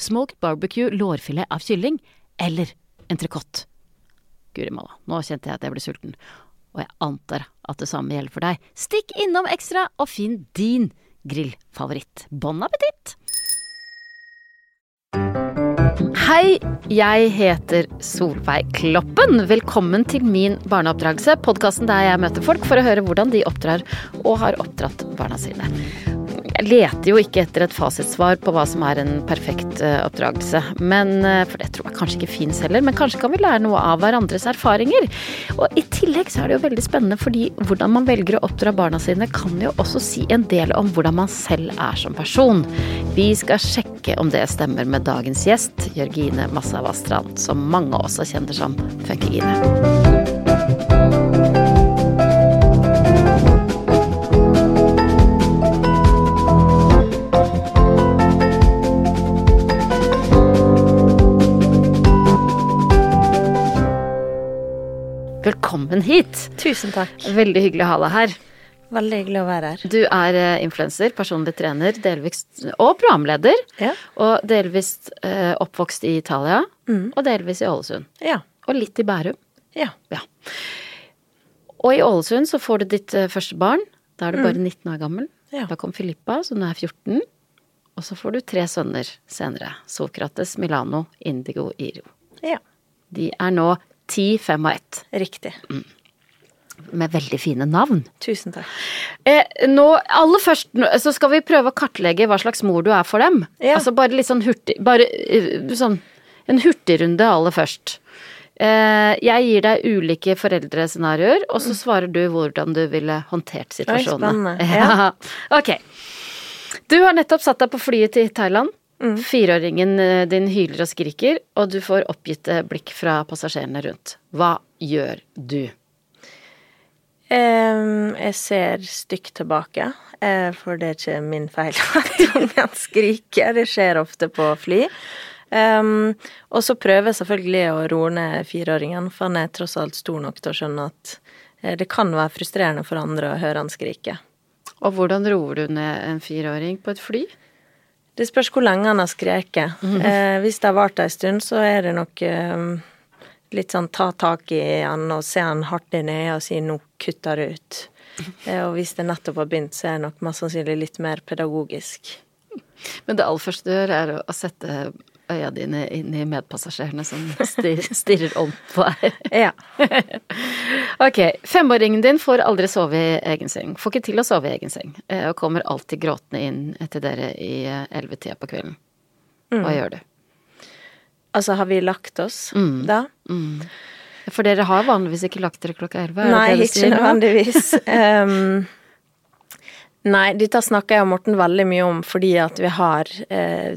smoked barbecue lårfilet av kylling eller entrecôte. Guri malla, nå kjente jeg at jeg ble sulten, og jeg antar at det samme gjelder for deg. Stikk innom Ekstra og finn din grillfavoritt. Bon appétit! Hei, jeg heter Solveig Kloppen. Velkommen til min barneoppdragelse, podkasten der jeg møter folk for å høre hvordan de oppdrar og har oppdratt barna sine. Jeg leter jo ikke etter et fasitsvar på hva som er en perfekt uh, oppdragelse, men, uh, for det tror jeg kanskje ikke fins heller, men kanskje kan vi lære noe av hverandres erfaringer. Og i tillegg så er det jo veldig spennende fordi hvordan man velger å oppdra barna sine kan jo også si en del om hvordan man selv er som person. Vi skal sjekke om det stemmer med dagens gjest, Jørgine Massavastrand, som mange også kjenner som Funkygine. Velkommen hit. Tusen takk. Veldig hyggelig å ha deg her. Veldig hyggelig å være her. Du er uh, influenser, personlig trener, delvis og programleder. Ja. Og delvis uh, oppvokst i Italia, Mm. og delvis i Ålesund. Ja. Og litt i Bærum. Ja. Ja. Og i Ålesund så får du ditt uh, første barn. Da er du bare 19 år gammel. Mm. Ja. Da kom Filippa, så nå er 14. Og så får du tre sønner senere. Sokrates, Milano, Indigo, Iro. ja. De er nå 10, 5 og 1. Riktig. Med veldig fine navn. Tusen takk. Eh, nå, aller først så skal vi prøve å kartlegge hva slags mor du er for dem. Ja. Altså bare litt sånn hurtig Bare eh, sånn en hurtigrunde aller først. Eh, jeg gir deg ulike foreldrescenarioer, og så svarer du hvordan du ville håndtert situasjonene. spennende. Ja. Ok. Du har nettopp satt deg på flyet til Thailand. Mm. Fireåringen eh, din hyler og skriker, og du får oppgitte blikk fra passasjerene rundt. Hva gjør du? Um, jeg ser stygt tilbake, eh, for det er ikke min feil at ungen skriker. Det skjer ofte på fly. Um, og så prøver jeg selvfølgelig å roe ned fireåringen, for han er tross alt stor nok til å skjønne at eh, det kan være frustrerende for andre å høre han skrike. Og hvordan roer du ned en fireåring på et fly? Det spørs hvor lenge han har skreket. Eh, hvis det har vart ei stund, så er det nok eh, litt sånn ta tak i han og se han hardt i øyet og si 'nå kutter det ut'. Eh, og hvis det nettopp har begynt, så er det nok mest sannsynlig litt mer pedagogisk. Men det aller første du gjør, er å sette øya dine inn i medpassasjerene som stirrer, stirrer om på deg. Ja. Ok, femåringen din får aldri sove i egen seng. Får ikke til å sove i egen seng. eh, Og kommer alltid gråtende inn til dere i eh, ellevetida på kvelden. Hva gjør du? Altså, har vi lagt oss Mm. da? For dere har vanligvis ikke lagt dere klokka elleve? er det Nei, det ikke nødvendigvis. um, Nei, dette snakker jeg og Morten veldig mye om fordi at vi har eh,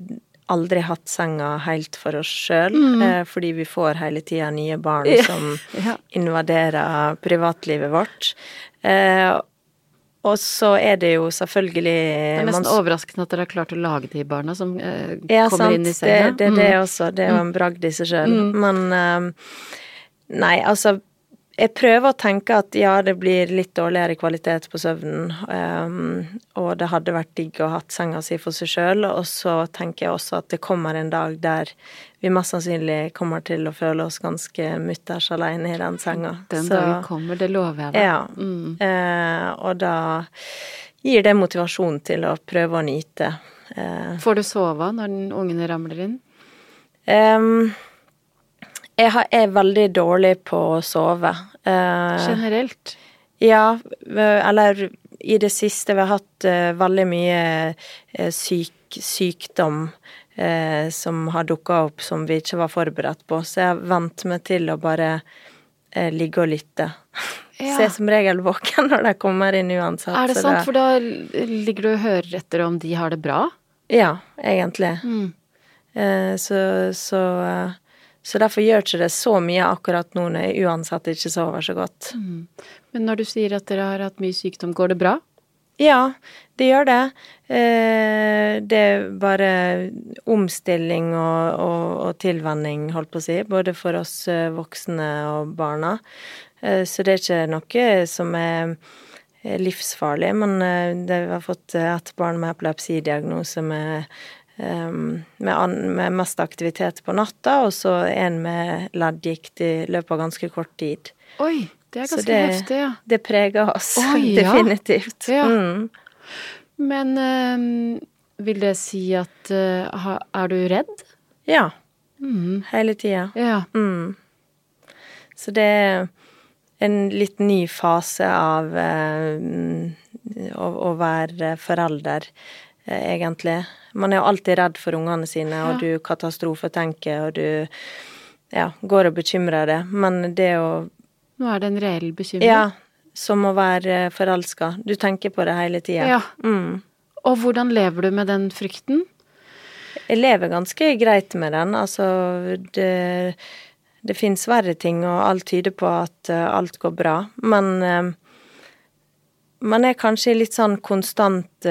aldri hatt senga helt for oss sjøl. Eh, fordi vi får hele tida nye barn Ja. som Ja. invaderer privatlivet vårt. Eh, og så er det jo selvfølgelig Det er nesten man- overraskende at dere har klart å lage de barna som eh, Ja, kommer sant. inn i senga. Det, det, det Mm. også. Det er jo en bragd i seg sjøl. Men eh, Nei, altså Jeg prøver å tenke at ja, det blir litt dårligere kvalitet på søvnen, um, og det hadde vært digg å ha hatt senga si for seg sjøl, og så tenker jeg også at det kommer en dag der vi mest sannsynlig kommer til å føle oss ganske mutters alene i den senga. Den Så- dagen kommer, det lover jeg deg. ja. Mm. Uh, og da gir det motivasjon til å prøve å nyte. Uh, Får du sove når ungene ramler inn? Em, jeg har, er veldig dårlig på å sove. Eh, Generelt? ja, eller i det siste Vi har hatt eh, veldig mye eh, syk, sykdom eh, som har dukka opp som vi ikke var forberedt på, så jeg har vent meg til å bare eh, ligge og lytte. Ja. Så jeg er som regel våken når de kommer inn uansett. Er det sant, sant? For da ligger du og hører etter om de har det bra? Ja, egentlig. Mm. Eh, så, så, eh, så derfor gjør ikke det så mye akkurat nå når jeg uansett ikke sover så godt. Men når du sier at dere har hatt mye sykdom, går det bra? Ja, det gjør det. Eh, det er bare omstilling og, og, og tilvenning, holdt på å si, både for oss eh, voksne og barna. Eh, så det er ikke noe som er livsfarlig, men det, vi har fått et barn med epilepsidiagnose med, med, an, med mest aktivitet på natta, og så en med leddgikt i løpet av ganske kort tid. Oi, det er Så ganske det- heftig, ja. Det preger oss Oi, definitivt. Ja. Mm. Men eh, vil det si at ha- Er du redd? Ja, Mm. hele tida. Ja. Mm. Så det er en litt ny fase av eh, å, å være forelder, eh, egentlig. Man er jo alltid redd for ungene sine, og du katastrofetenker, og du ja, går og bekymrer deg. Men det å Nå er det en reell bekymring. Ja, som å være forelska. Du tenker på det hele tida. Ja. Mm. Og hvordan lever du med den frykten? Jeg lever ganske greit med den. Altså, det, det fins verre ting, og alt tyder på at eh, alt går bra. Men eh, man er kanskje litt sånn konstant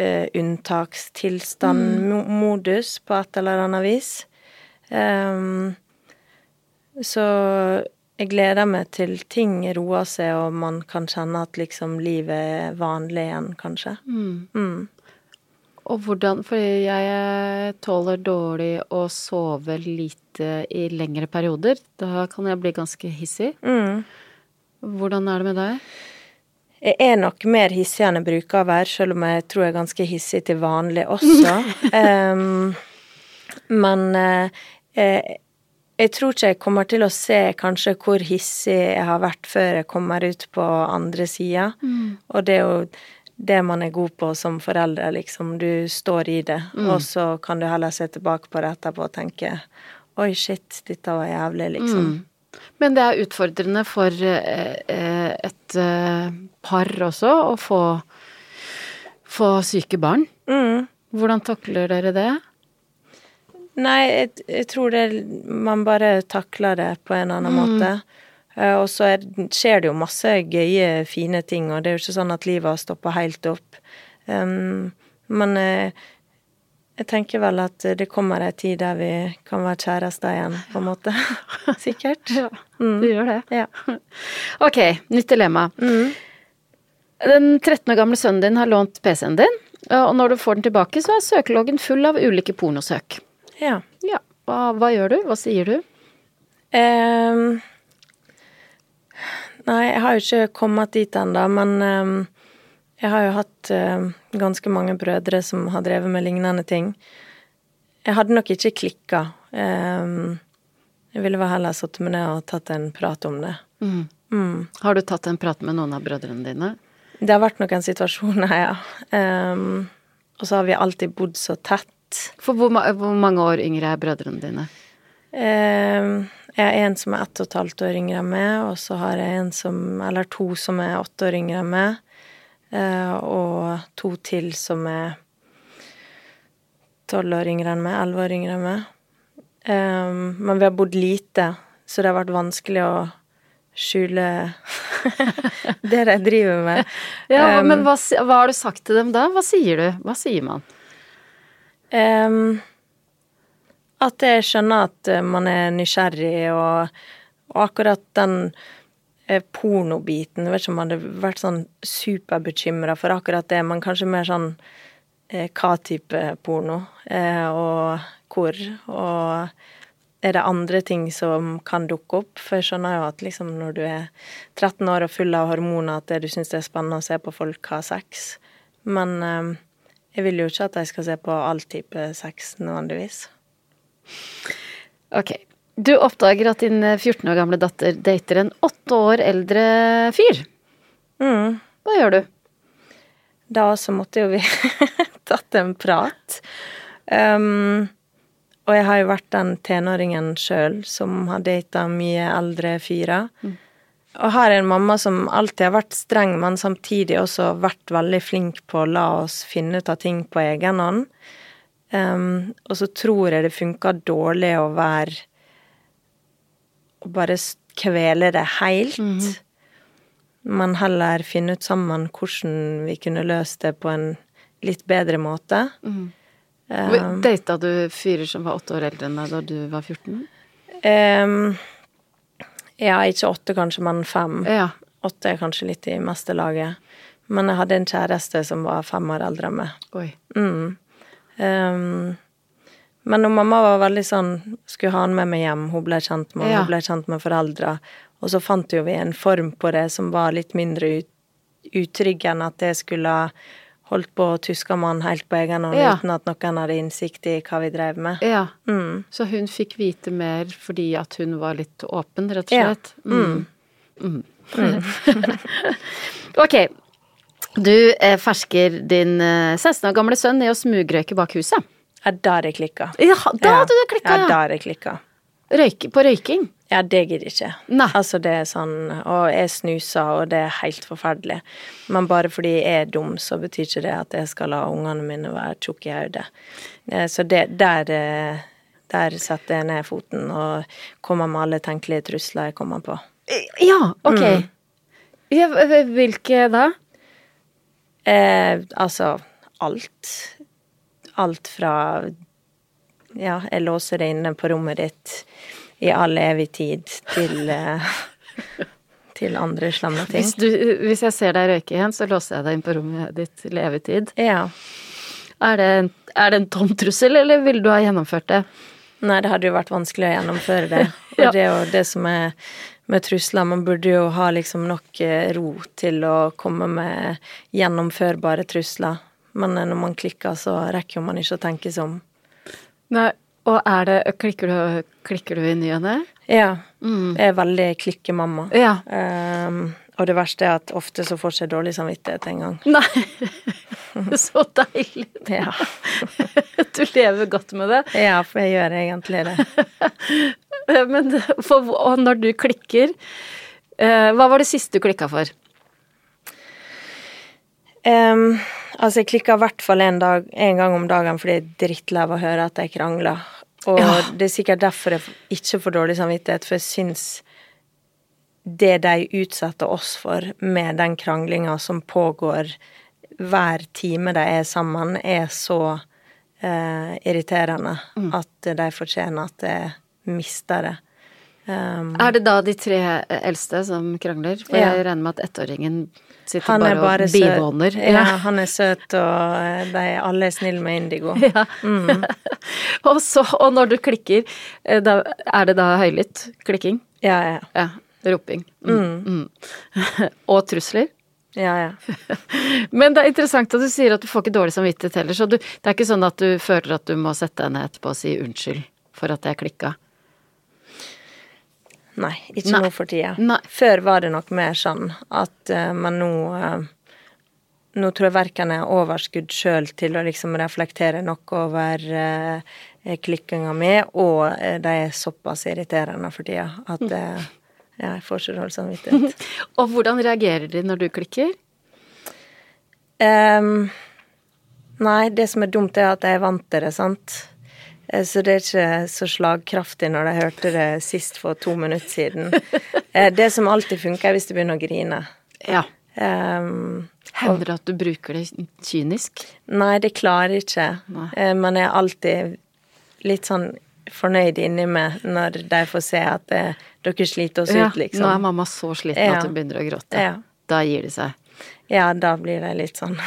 uh, unntakstilstand-modus på et eller annet vis. Um, så jeg gleder meg til ting roer seg, og man kan kjenne at liksom livet er vanlig igjen, kanskje. Mm. Og hvordan For jeg eh, tåler dårlig å sove lite i lengre perioder. Da kan jeg bli ganske hissig. Mm. Hvordan er det med deg? Jeg er nok mer hissig enn jeg bruker å være, selv om jeg tror jeg er ganske hissig til vanlig også. um, men eh, eh, jeg tror ikke jeg kommer til å se kanskje hvor hissig jeg har vært før jeg kommer ut på andre sida. Og det er jo det man er god på som foreldre, liksom. Du står i det, og så kan du heller se tilbake på det etterpå og tenke Oi, shit, dette var jævlig, liksom. Men det er utfordrende for eh, eh, et eh, par også å få, få syke barn. Mm. Hvordan takler dere det? Nei, jeg, jeg tror det Man bare takler det på en annen måte. Eh, og så er, skjer det jo masse gøye, fine ting, og det er jo ikke sånn at livet har stoppa helt opp. Um, men eh, jeg tenker vel at det kommer ei tid der vi kan være kjærester igjen, på en måte. Sikkert. Ja, det gjør det. Ja. Ok, nytt dilemma. Den 13 år gamle sønnen din har lånt PC-en din, og når du får den tilbake, så er søkeloggen full av ulike pornosøk. ja. Ja, hva, hva gjør du? Hva sier du? Um, nei, jeg har jo ikke kommet dit ennå, men ehm, jeg har jo hatt uh, ganske mange brødre som har drevet med lignende ting. Jeg hadde nok ikke klikka. Um, jeg ville vel heller satt meg ned og tatt en prat om det. Mm. Har du tatt en prat med noen av brødrene dine? Det har vært noen situasjoner, ja. Um, og så har vi alltid bodd så tett. For hvor, hvor mange år yngre er brødrene dine? Um, jeg har en som er ett og et halvt år yngre enn meg, og så har jeg en som, eller to som er åtte år yngre enn meg. Eh, og to til som er tolv år yngre enn meg, elleve år yngre enn meg. Men vi har bodd lite, så det har vært vanskelig å skjule det de driver med. Ja, Um, men hva, hva har du sagt til dem da? Hva sier du? Hva sier man? Um, at jeg skjønner at eh, man er nysgjerrig, og, og akkurat den pornobiten Jeg vet ikke om jeg hadde vært sånn superbekymra for akkurat det, men kanskje mer sånn eh, hva type porno, eh, og hvor, og er det andre ting som kan dukke opp? For jeg skjønner jo at liksom når du er 13 år og full av hormoner, at det du syns det er spennende å se på folk ha sex. Men eh, jeg vil jo ikke at de skal se på all type sex nødvendigvis. Ok. Du oppdager at din eh, 14 år gamle datter dater en åtte år eldre fyr. Mm. Hva gjør du? Da så måtte jo vi tatt en prat. Um, og jeg har jo vært den tenåringen sjøl som har data mye eldre fyrer. Og har en mamma som alltid har vært streng, men samtidig også vært veldig flink på å la oss finne ut av ting på egen hånd. Um, og så tror jeg det funka dårlig å være bare kvele det helt. Men heller finne ut sammen hvordan vi kunne løst det på en litt bedre måte. Um, Data du fyrer som var åtte år eldre enn deg da du var 14? um, ja, ikke åtte kanskje, men fem. Ja. Åtte er kanskje litt i meste laget. Men jeg hadde en kjæreste som var fem år eldre enn meg. Oi. Mm. Um, men når mamma var veldig sånn Skulle ha han med meg hjem, hun ble kjent med Ja. hun ble kjent med foreldra. Og så fant jo vi en form på det som var litt mindre ut, utrygg enn at jeg skulle holdt på å tuske med helt på egen hånd Ja. uten at noen hadde innsikt i hva vi drev med. Ja. Mm. Så hun fikk vite mer fordi at hun var litt åpen, rett og Ja. slett? Mm. Mm. ok. Du eh, fersker din eh, 16 år gamle sønn i å smugrøyke bak huset. Ja, da det klikka. Ja, da hadde det klikka, Ja, ja. da det klikka. Røyk, på røyking. Ja, det gidder ikke. Nei. Altså, det er sånn Og jeg snuser, og det er helt forferdelig. Men bare fordi jeg er dum, så betyr ikke det at jeg skal la ungene mine være tjukke i hodet. Eh, Så det der eh, Der setter jeg ned foten og kommer med alle tenkelige trusler jeg kommer på. Ja, ok. Mm. Ja, hvilke da? Eh, altså alt. Alt fra Ja, jeg låser deg inne på rommet ditt i all evig tid til eh, Til andre slemme ting. Hvis, du, hvis jeg ser deg røyke igjen, så låser jeg deg inn på rommet ditt til evig tid. Ja. Er det, er det en tom trussel, eller ville du ha gjennomført det? Nei, det hadde jo vært vanskelig å gjennomføre det. Og Ja. det er jo det som er med trusler. Man burde jo ha liksom nok eh, ro til å komme med gjennomførbare trusler. Men eh, når man klikker, så rekker man ikke å tenke seg om. Nei, og er det Klikker du, klikker du i ny og ne? Ja. Jeg er veldig klikkemamma. Ja. Um, og det verste er at ofte så får jeg dårlig samvittighet en gang. Nei. Så deilig. Ja. Du lever godt med det. ja, for jeg gjør egentlig det. Men for, og når du klikker eh, Hva var det siste du klikka for? Em, altså, jeg klikker i hvert fall en, dag, en gang om dagen fordi jeg er drittlei av å høre at jeg krangler. Og Ja. det er sikkert derfor jeg ikke får dårlig samvittighet, for jeg syns det de utsetter oss for med den kranglinga som pågår hver time de er sammen, er så uh, irriterende at de fortjener at jeg mister det. Um, Er det da de tre eldste som krangler? For Ja. jeg regner med at ettåringen sitter han bare, bare og bivåner. Ja, han er søt, og de alle er snille med Indigo. Ja. og, så, og når du klikker, eh, da, er det da høylytt klikking? Ja, ja. Ja. Roping. Mm. Mm. og trusler? Ja, ja. Men det er interessant at du sier at du får ikke dårlig samvittighet heller, så du, det er ikke sånn at du føler at du må sette deg ned etterpå og si unnskyld for at jeg klikka? Nei, ikke Nei. nå for tida. Nei. Før var det nok mer sånn at uh, Men nå uh, Nå tror jeg verken jeg har overskudd sjøl til å liksom reflektere nok over uh, klikkinga mi, og uh, de er såpass irriterende for tida at uh, jeg får så dårlig samvittighet. Og hvordan reagerer de når du klikker? Um, nei, det som er dumt, er at jeg er vant til det, sant. Eh, Så det er ikke så slagkraftig når jeg hørte det sist for to minutter siden. Eh, Det som alltid funker, er hvis du begynner å grine. Ja. Um, Hender det at du bruker det kynisk? nei, det klarer jeg ikke. Nei. Eh, Men jeg er alltid litt sånn fornøyd inni meg når de får se at eh, dere sliter oss Ja, ut, liksom. nå er mamma så sliten Ja. at hun begynner å gråte. Ja. Da gir de seg. Ja, da blir det litt sånn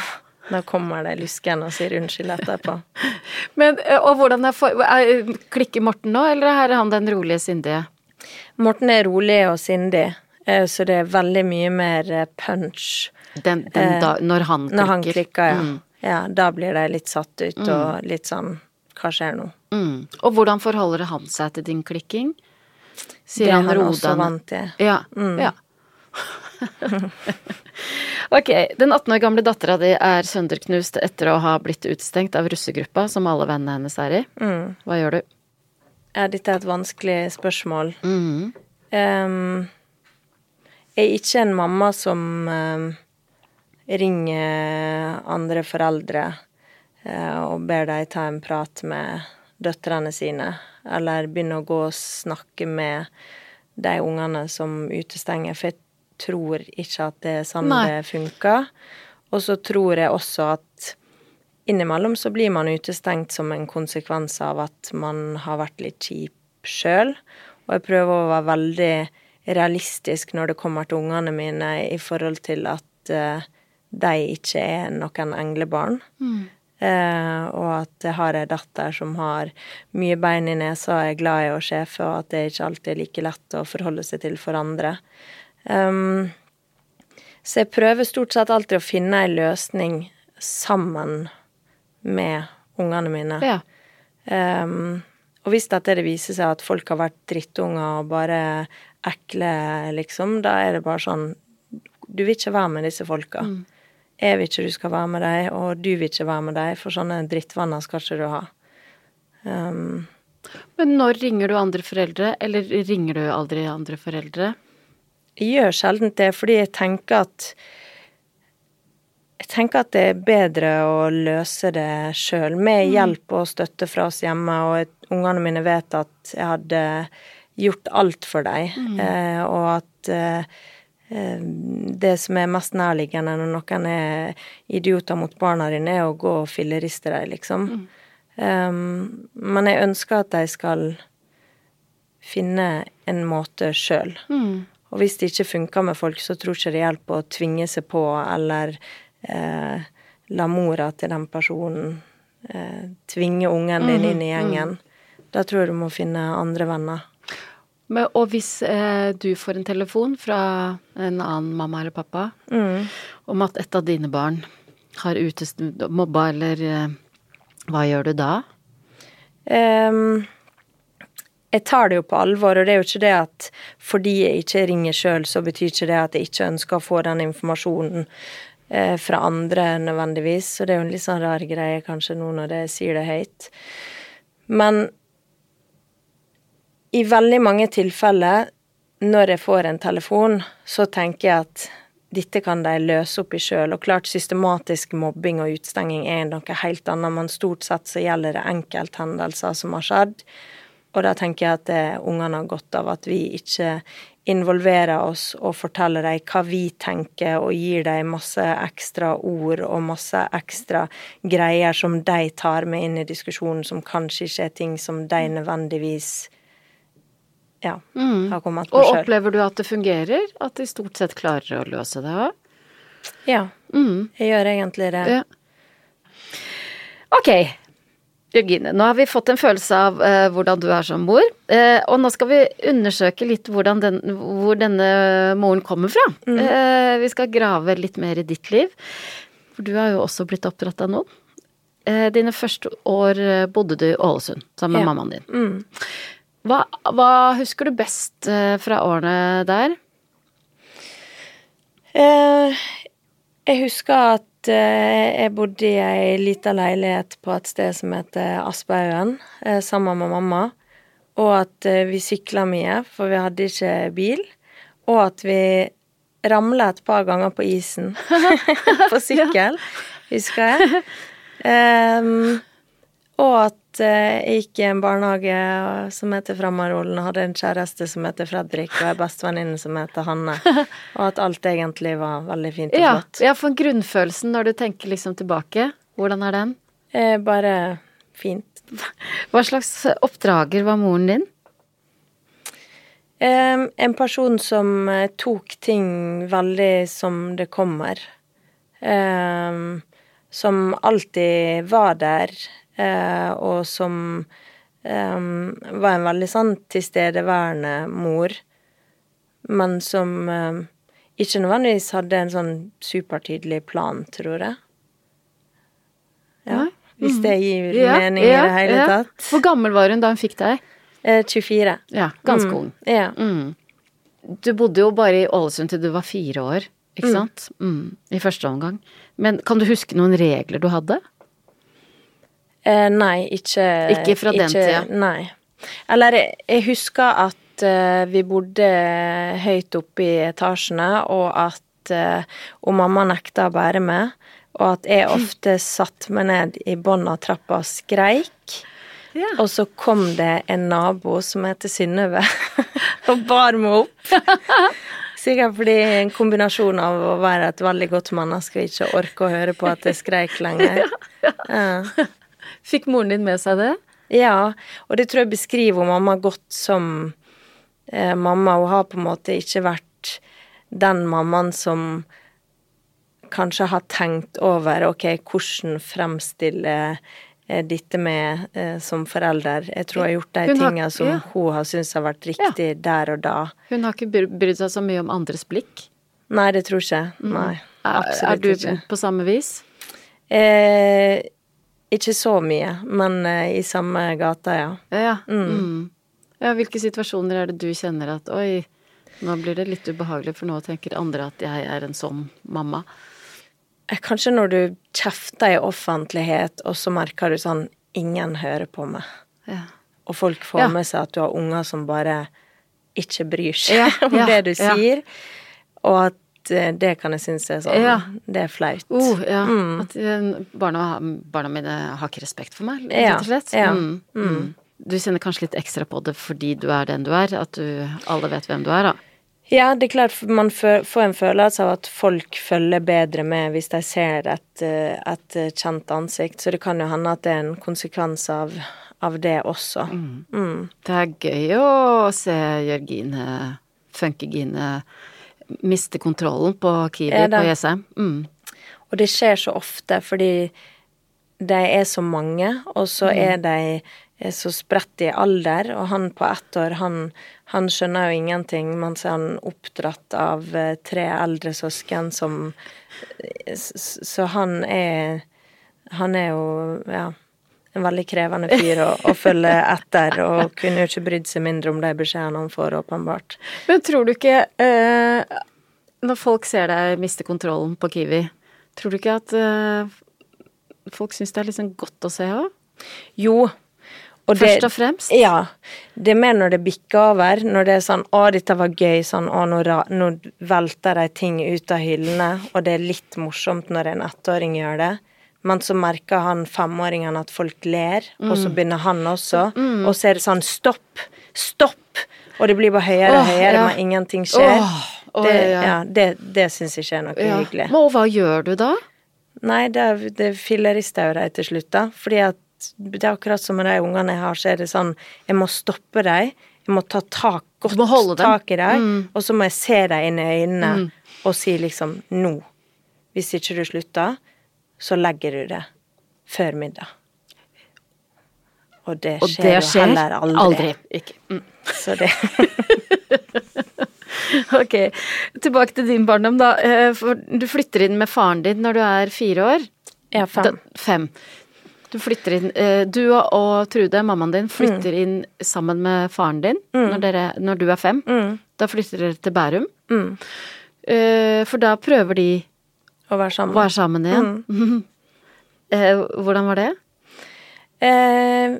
Da kommer det lusken og sier unnskyld etterpå. Men, og hvordan er for... Er, klikker Morten nå, eller er han den rolige, sindige? Morten er rolig og sindig, så det er veldig mye mer punch Den, den da, når han klikker? når han klikker, ja. Mm. ja. Da blir de litt satt ut og litt sånn Hva skjer nå? Mm. Og hvordan forholder han seg til din klikking? Sier det er han han også vant til. Ja. ja. ok, den 18 år gamle dattera di er sønderknust etter å ha blitt utestengt av russegruppa som alle vennene hennes er i. Mm. Hva gjør du? Ja, dette er et vanskelig spørsmål. Mm. Um, jeg er ikke en mamma som um, ringer andre foreldre uh, og ber dem ta en prat med døtrene sine, eller begynner å gå og snakke med de ungene som utestenger, for jeg tror ikke at det er sånn Nei. det funker. Og så tror jeg også at innimellom så blir man utestengt som en konsekvens av at man har vært litt kjip sjøl. Og jeg prøver å være veldig realistisk når det kommer til ungene mine i forhold til at uh, de ikke er noen englebarn. Eh, og at jeg har ei datter som har mye bein i nesa og er glad i å sjefe, og at det ikke alltid er like lett å forholde seg til for andre. Um, så jeg prøver stort sett alltid å finne ei løsning sammen med ungene mine. Ja. Um, og hvis dette det viser seg at folk har vært drittunger og bare ekle, liksom, da er det bare sånn Du vil ikke være med disse folka. Jeg vil ikke du skal være med dem, og du vil ikke være med dem, for sånne drittvenner skal ikke du ha. Um, Men når ringer du andre foreldre, eller ringer du aldri andre foreldre? Jeg gjør sjelden det, fordi jeg tenker at Jeg tenker at det er bedre å løse det sjøl, med hjelp og støtte fra oss hjemme. Og ungene mine vet at jeg hadde gjort alt for dem, eh, og at eh, eh, det som er mest nærliggende når noen er idioter mot barna dine, er å gå og filleriste dem, liksom. Um, men jeg ønsker at de skal finne en måte sjøl. Og hvis det ikke funker med folk, så tror ikke det hjelper å tvinge seg på eller eh, la mora til den personen eh, tvinge ungen din inn i gjengen. Da tror jeg du må finne andre venner. Men, og hvis eh, du får en telefon fra en annen mamma eller pappa om at et av dine barn har utest mobba, eller eh, hva gjør du da? Ehm, jeg tar det jo på alvor, og det er jo ikke det at fordi jeg ikke ringer sjøl, så betyr ikke det at jeg ikke ønsker å få den informasjonen eh, fra andre nødvendigvis. Så det er jo en litt sånn rar greie kanskje nå når jeg sier det høyt. Men i veldig mange tilfeller, når jeg får en telefon, så tenker jeg at dette kan de løse opp i sjøl. Og klart, systematisk mobbing og utstenging er noe helt annet, men stort sett så gjelder det enkelthendelser som har skjedd. Og da tenker jeg at eh, ungene har godt av at vi ikke involverer oss og forteller dem hva vi tenker, og gir dem masse ekstra ord og masse ekstra greier som de tar med inn i diskusjonen, som kanskje ikke er ting som de nødvendigvis ja, har kommet på Og opplever du at det fungerer? At de stort sett klarer å løse det òg? Ja, jeg gjør egentlig det. Ja. Ok, Jørgine, nå har vi fått en følelse av eh, hvordan du er som mor. Eh, og nå skal vi undersøke litt den, hvor denne moren kommer fra. Eh, vi skal grave litt mer i ditt liv. For du har jo også blitt oppdratt av noen. Eh, dine første år bodde du i Ålesund sammen med Ja. mammaen din. Hva, hva husker du best fra årene der? Eh, jeg husker at jeg bodde i ei lita leilighet på et sted som heter Aspehaugen, eh, sammen med mamma. Og at eh, vi sykla mye, for vi hadde ikke bil. Og at vi ramla et par ganger på isen på sykkel, husker jeg. Um, og at eh, jeg gikk i en barnehage som heter Framarålen, og hadde en kjæreste som heter Fredrik, og ei bestevenninne som heter Hanne. Og at alt egentlig var veldig fint og Ja, flott. ja, for grunnfølelsen når du tenker liksom tilbake, hvordan er den? Eh, bare fint. Hva slags oppdrager var moren din? Eh, en person som eh, tok ting veldig som det kommer. Eh, som alltid var der, og som eh, var en veldig sånn tilstedeværende mor. Men som eh, ikke nødvendigvis hadde en sånn supertydelig plan, tror jeg. Ja, hvis det gir Mm. Ja, mening i det hele ja. tatt. Hvor gammel var hun da hun fikk deg? Eh, 24. Ja, ganske Mm, ung. Ja. Mm. Du bodde jo bare i Ålesund til du var fire år, ikke sant? Mm. I første omgang. Men kan du huske noen regler du hadde? Eh, nei, ikke Ikke fra den tida? Nei. Eller jeg, husker at eh, vi bodde høyt oppe i etasjene, og at eh, Og mamma nekta å bære med, og at jeg ofte satte meg ned i bunnen av trappa og skreik. Ja. Og så kom det en nabo som heter Synnøve, og bar meg opp. Sikkert fordi en kombinasjon av å være et veldig godt menneske og ikke orke å høre på at jeg skreik lenger. Ja, Ja. Fikk moren din med seg det? Ja, og det tror jeg beskriver mamma godt som eh, mamma. Hun har på en måte ikke vært den mammaen som kanskje har tenkt over ok, hvordan fremstille eh, dette med eh, som forelder. Jeg tror jeg har gjort de tinga som ja. hun har syntes har vært riktig der og da. Hun har ikke bry- brydd seg så mye om andres blikk? Nei, det tror ikke jeg. Nei, Er, er du ikke. på samme vis? Eh, ikke så mye, men eh, i samme gata, ja. Ja. Mm. ja. Hvilke situasjoner er det du kjenner at oi, nå blir det litt ubehagelig, for nå tenker andre at jeg er en sånn mamma. Eh, Kanskje når du kjefter i offentlighet, og så merker du sånn Ingen hører på meg. Ja. Og folk får Ja. med seg at du har unger som bare ikke bryr seg Ja, om ja, det du ja. sier. Og at det kan jeg synes er sånn Ja. Det er flaut. Oh, ja. Mm. At eh, barna, barna mine har ikke respekt for meg, rett og slett. ja. Mm. Mm. Du kjenner kanskje litt ekstra på det fordi du er den du er, at du alle vet hvem du er, da. Ja, det er klart man får en følelse av at folk følger bedre med hvis de ser et, eh, et kjent ansikt, så det kan jo hende at det er en konsekvens av, av det også. Mm. Det er gøy å se Jørgine, Funkygine, miste kontrollen på Kiwi på Jessheim. Mm. Og det skjer så ofte fordi de er så mange, og så er de er så spredt i alder, og han på ett år, han, han skjønner jo ingenting, mens han er oppdratt av eh, tre eldre søsken som Så han er Han er jo, ja en veldig krevende fyr å, å følge etter, og kunne jo ikke brydd seg mindre om de beskjedene han får, åpenbart. Men tror du ikke, eh, når folk ser deg miste kontrollen på Kiwi, tror du ikke at eh, folk syns det er liksom godt å se òg? Jo. Og Først og fremst? Ja. Det er mer når det bikker over, når det er sånn 'Å, dette var gøy', sånn 'Å, nå, nå velter de ting ut av hyllene', og det er litt morsomt når en ettåring gjør det. Men så merker han femåringen at folk ler, og Mm. så begynner han også. Og så er det sånn 'stopp', stopp! Og det blir bare høyere og høyere, ja. men ingenting skjer. Åh, åh, det ja. ja, det, det syns jeg ikke er noe Ja. hyggelig. Men og hva gjør du da? Nei, det, det fillerister jo de til slutt, da. Fordi at det er akkurat som med de ungene jeg har, så er det sånn Jeg må stoppe dem. Jeg må ta tak, godt tak i dem. Mm. Og så må jeg se dem inn i øynene og si liksom Nå. Hvis ikke du slutter, så legger du det før middag. Og det Og skjer, jo heller aldri. aldri. Mm. Så det Ok, tilbake til din barndom, da. Eh, For du flytter inn med faren din når du er fire år. Ja, fem. Da, fem. Du flytter inn eh, Du og- Trude, mammaen din, flytter inn sammen med faren din når, dere, når du er fem. Da flytter dere til Bærum. Mm. Eh, For da prøver de Å være sammen. være sammen igjen. Eh, Hvordan var det? Eh,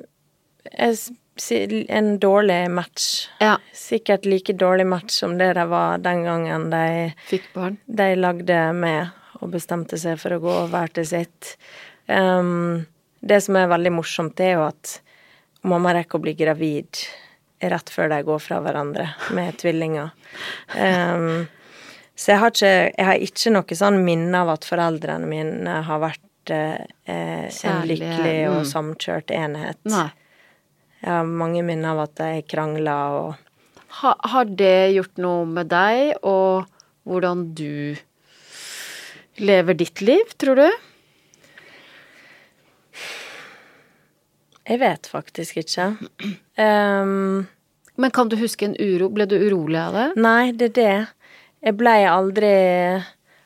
si- en dårlig match. Ja. Sikkert like dårlig match som det det var den gangen de, Fikk barn. de lagde med og bestemte seg for å gå hver til sitt. Um, det som er veldig morsomt, er jo at mamma rekker å bli gravid rett før de går fra hverandre med tvillinger. Um, så jeg har, ikke, jeg har ikke noe sånn minne av at foreldrene mine har vært eh, en Kjærlige, lykkelig og mm. samkjørt enhet. Nei. Jeg har mange minner av at jeg krangla og Ha, har det gjort noe med deg og hvordan du lever ditt liv, tror du? Jeg vet faktisk ikke. Um, Men kan du huske en uro? Ble du urolig av det? nei, det er det. Jeg blei aldri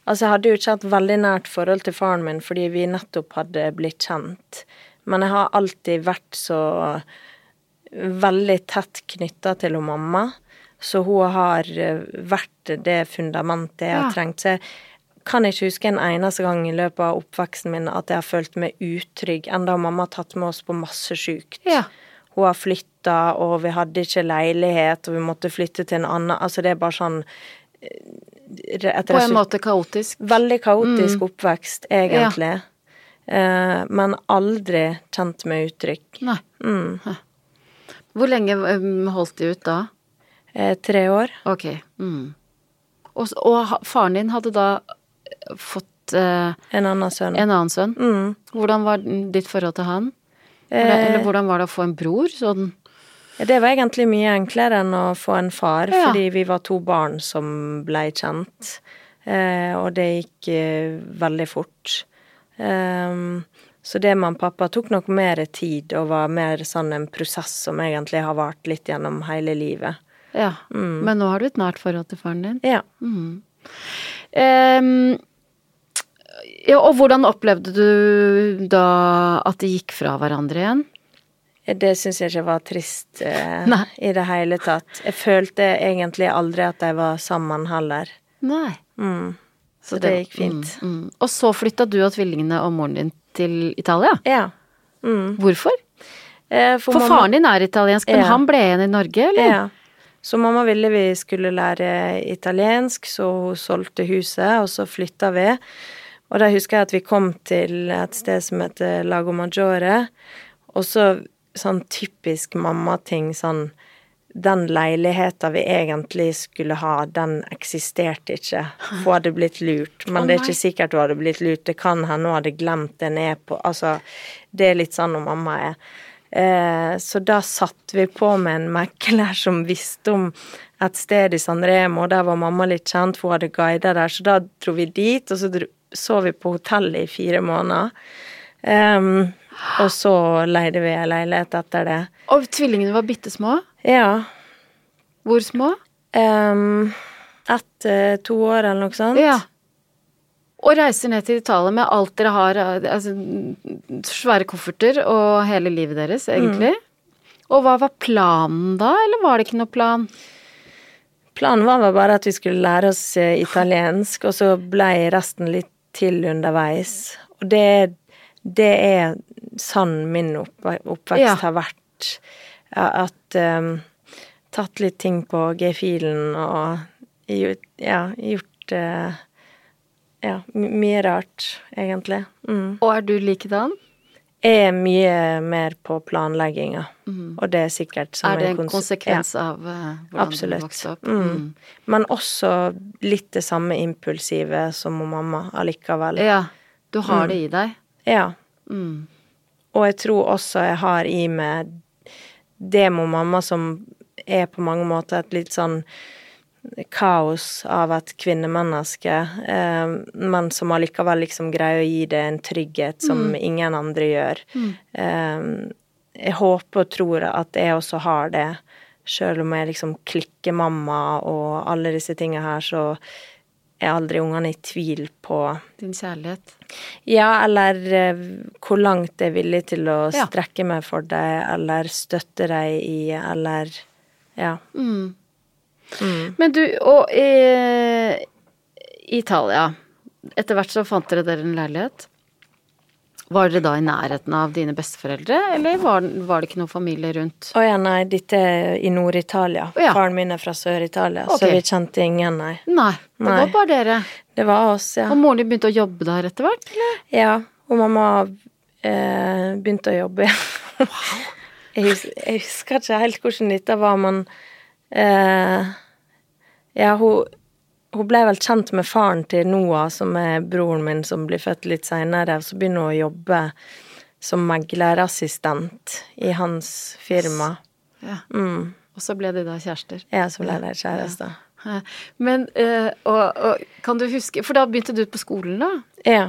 Altså, jeg hadde jo ikke hatt veldig nært forhold til faren min fordi vi nettopp hadde blitt kjent. Men jeg har alltid vært så veldig tett knytta til hun mamma. Så hun har vært det fundamentet jeg har trengt. Så jeg kan ikke huske en eneste gang i løpet av oppveksten min at jeg har følt meg utrygg, enda mamma har tatt med oss på masse sjukt. Ja. Hun har flytta, og vi hadde ikke leilighet, og vi måtte flytte til en annen Altså, det er bare sånn På en måte kaotisk. Veldig kaotisk Mm. oppvekst, egentlig. Eh, men aldri kjent med uttrykk. Nei. Mm. Hvor lenge um, holdt de ut da? Eh, tre år. Ok. Mm. Og, og faren din hadde da fått eh, En annen sønn. en annen sønn. Mm. Hvordan var ditt forhold til han? Eller, Eh, eller hvordan var det å få en bror? Sånn Det var egentlig mye enklere enn å få en far, Ja. fordi vi var to barn som blei kjent. Eh, og det gikk eh, veldig fort. Ehm, så det med pappa tok nok mer tid, og var mer sånn en prosess som egentlig har vart litt gjennom hele livet. Ja. Mm. Men nå har du et nært forhold til faren din. Ja. Mm. Um, ja, og hvordan opplevde du da at de gikk fra hverandre igjen? Det syns jeg ikke var trist eh, i det hele tatt. Jeg følte egentlig aldri at de var sammen heller. Nei. Mm. Så det gikk fint. Mm, mm. Og så flytta du og tvillingene og moren din til Italia. Ja. Mm. Hvorfor? Eh, For faren din er italiensk, men Ja. han ble igjen i Norge, eller? Ja. Så mamma ville vi skulle lære italiensk, så hun solgte huset, og så flytta vi. Og da husker jeg at vi kom til et sted som heter Lago Maggiore, og så sånn typisk mammating, sånn den leiligheta vi egentlig skulle ha, den eksisterte ikke. Hun hadde blitt lurt. Men oh, det er ikke sikkert hun hadde blitt lurt. Det kan hende hun hadde glemt det ned på Altså, det er litt sånn hun mamma er. Eh, så da satt vi på med en mekler som visste om et sted i San Remo, der var mamma litt kjent, for hun hadde guider der, så da dro vi dit, og så dro, så vi på hotellet i fire måneder. Em, og så leide vi ei leilighet etter det. Og tvillingene var bitte små? Ja. Hvor små? Um, ett, eh, to år eller noe sånt. Ja. Og reiser ned til Italia med alt dere har, altså svære kofferter og hele livet deres, egentlig. Og hva var planen da, eller var det ikke noe plan? Planen var bare at vi skulle lære oss eh, italiensk, og så blei resten litt til underveis. Og det, det er sånn min oppve oppvekst Ja. har vært. Ja, At um, Tatt litt ting på G-filen og ja, gjort uh, ja, mye rart, egentlig. Mm. Og er du likedan? Jeg er mye mer på planlegginga, og det er sikkert som er det en kons- konsekvens av uh, hvordan Absolutt. du vokste opp? Mm. Men også litt det samme impulsive som mamma allikevel. Ja. Du har det i deg? Ja. Mm. Og jeg tror også jeg har i meg det med mamma som er på mange måter et litt sånn kaos av et kvinnemenneske, eh, men som allikevel liksom greier å gi det en trygghet som ingen andre gjør. Eh, jeg håper og tror at jeg også har det, sjøl om jeg liksom klikker mamma og alle disse tinga her, så aldri ungene i tvil på Din kjærlighet? ja, eller eh, hvor langt jeg er villig til å Ja. strekke meg for deg, eller støtte deg i, eller Ja. Mm. Mm. Men du, og i Italia Etter hvert så fant dere dere en leilighet. Var dere da i nærheten av dine besteforeldre, eller var, var det ikke noe familie rundt? Å ja, nei, dette er i Nord-Italia. Ja. Faren min er fra Sør-Italia, okay. så vi kjente ingen, nei. Nei, det Nei. var bare dere. Det var oss, ja. Og moren din begynte å jobbe der etter hvert? eller? Ja, og mamma eh, begynte å jobbe. jeg, hus jeg husker ikke helt hvordan dette var, men eh, Ja, hun, hun ble vel kjent med faren til Noah, som er broren min, som blir født litt seinere. Så begynner hun å jobbe som meglerassistent i hans firma. Ja. Mm. Og så ble de da kjærester. Ja, så ble de kjærester. Ja. Men eh, og, og kan du huske For da begynte du på skolen, da? Ja.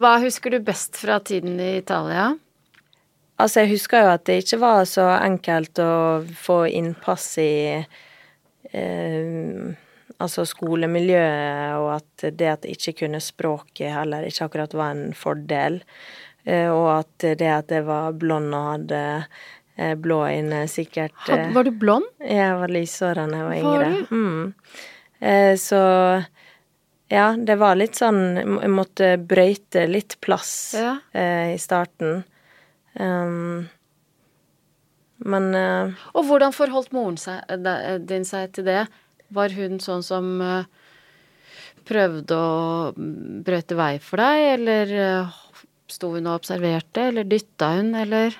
Hva husker du best fra tiden i Italia? Altså, jeg husker jo at det ikke var så enkelt å få innpass i eh, altså skolemiljøet, og at det at jeg ikke kunne språket heller ikke akkurat var en fordel. Eh, og at det at jeg var blond og hadde eh, blå øyne, sikkert Had, eh, var du blond? Jeg var lyshåra da jeg var Var yngre. Mm. Eh, så ja, det var litt sånn Jeg måtte brøyte litt plass Ja. i starten. Um, men uh, Og hvordan forholdt moren seg, din seg til det? Var hun sånn som eh, prøvde å mm, brøyte vei for deg, eller eh, sto hun og observerte, eller dytta hun, eller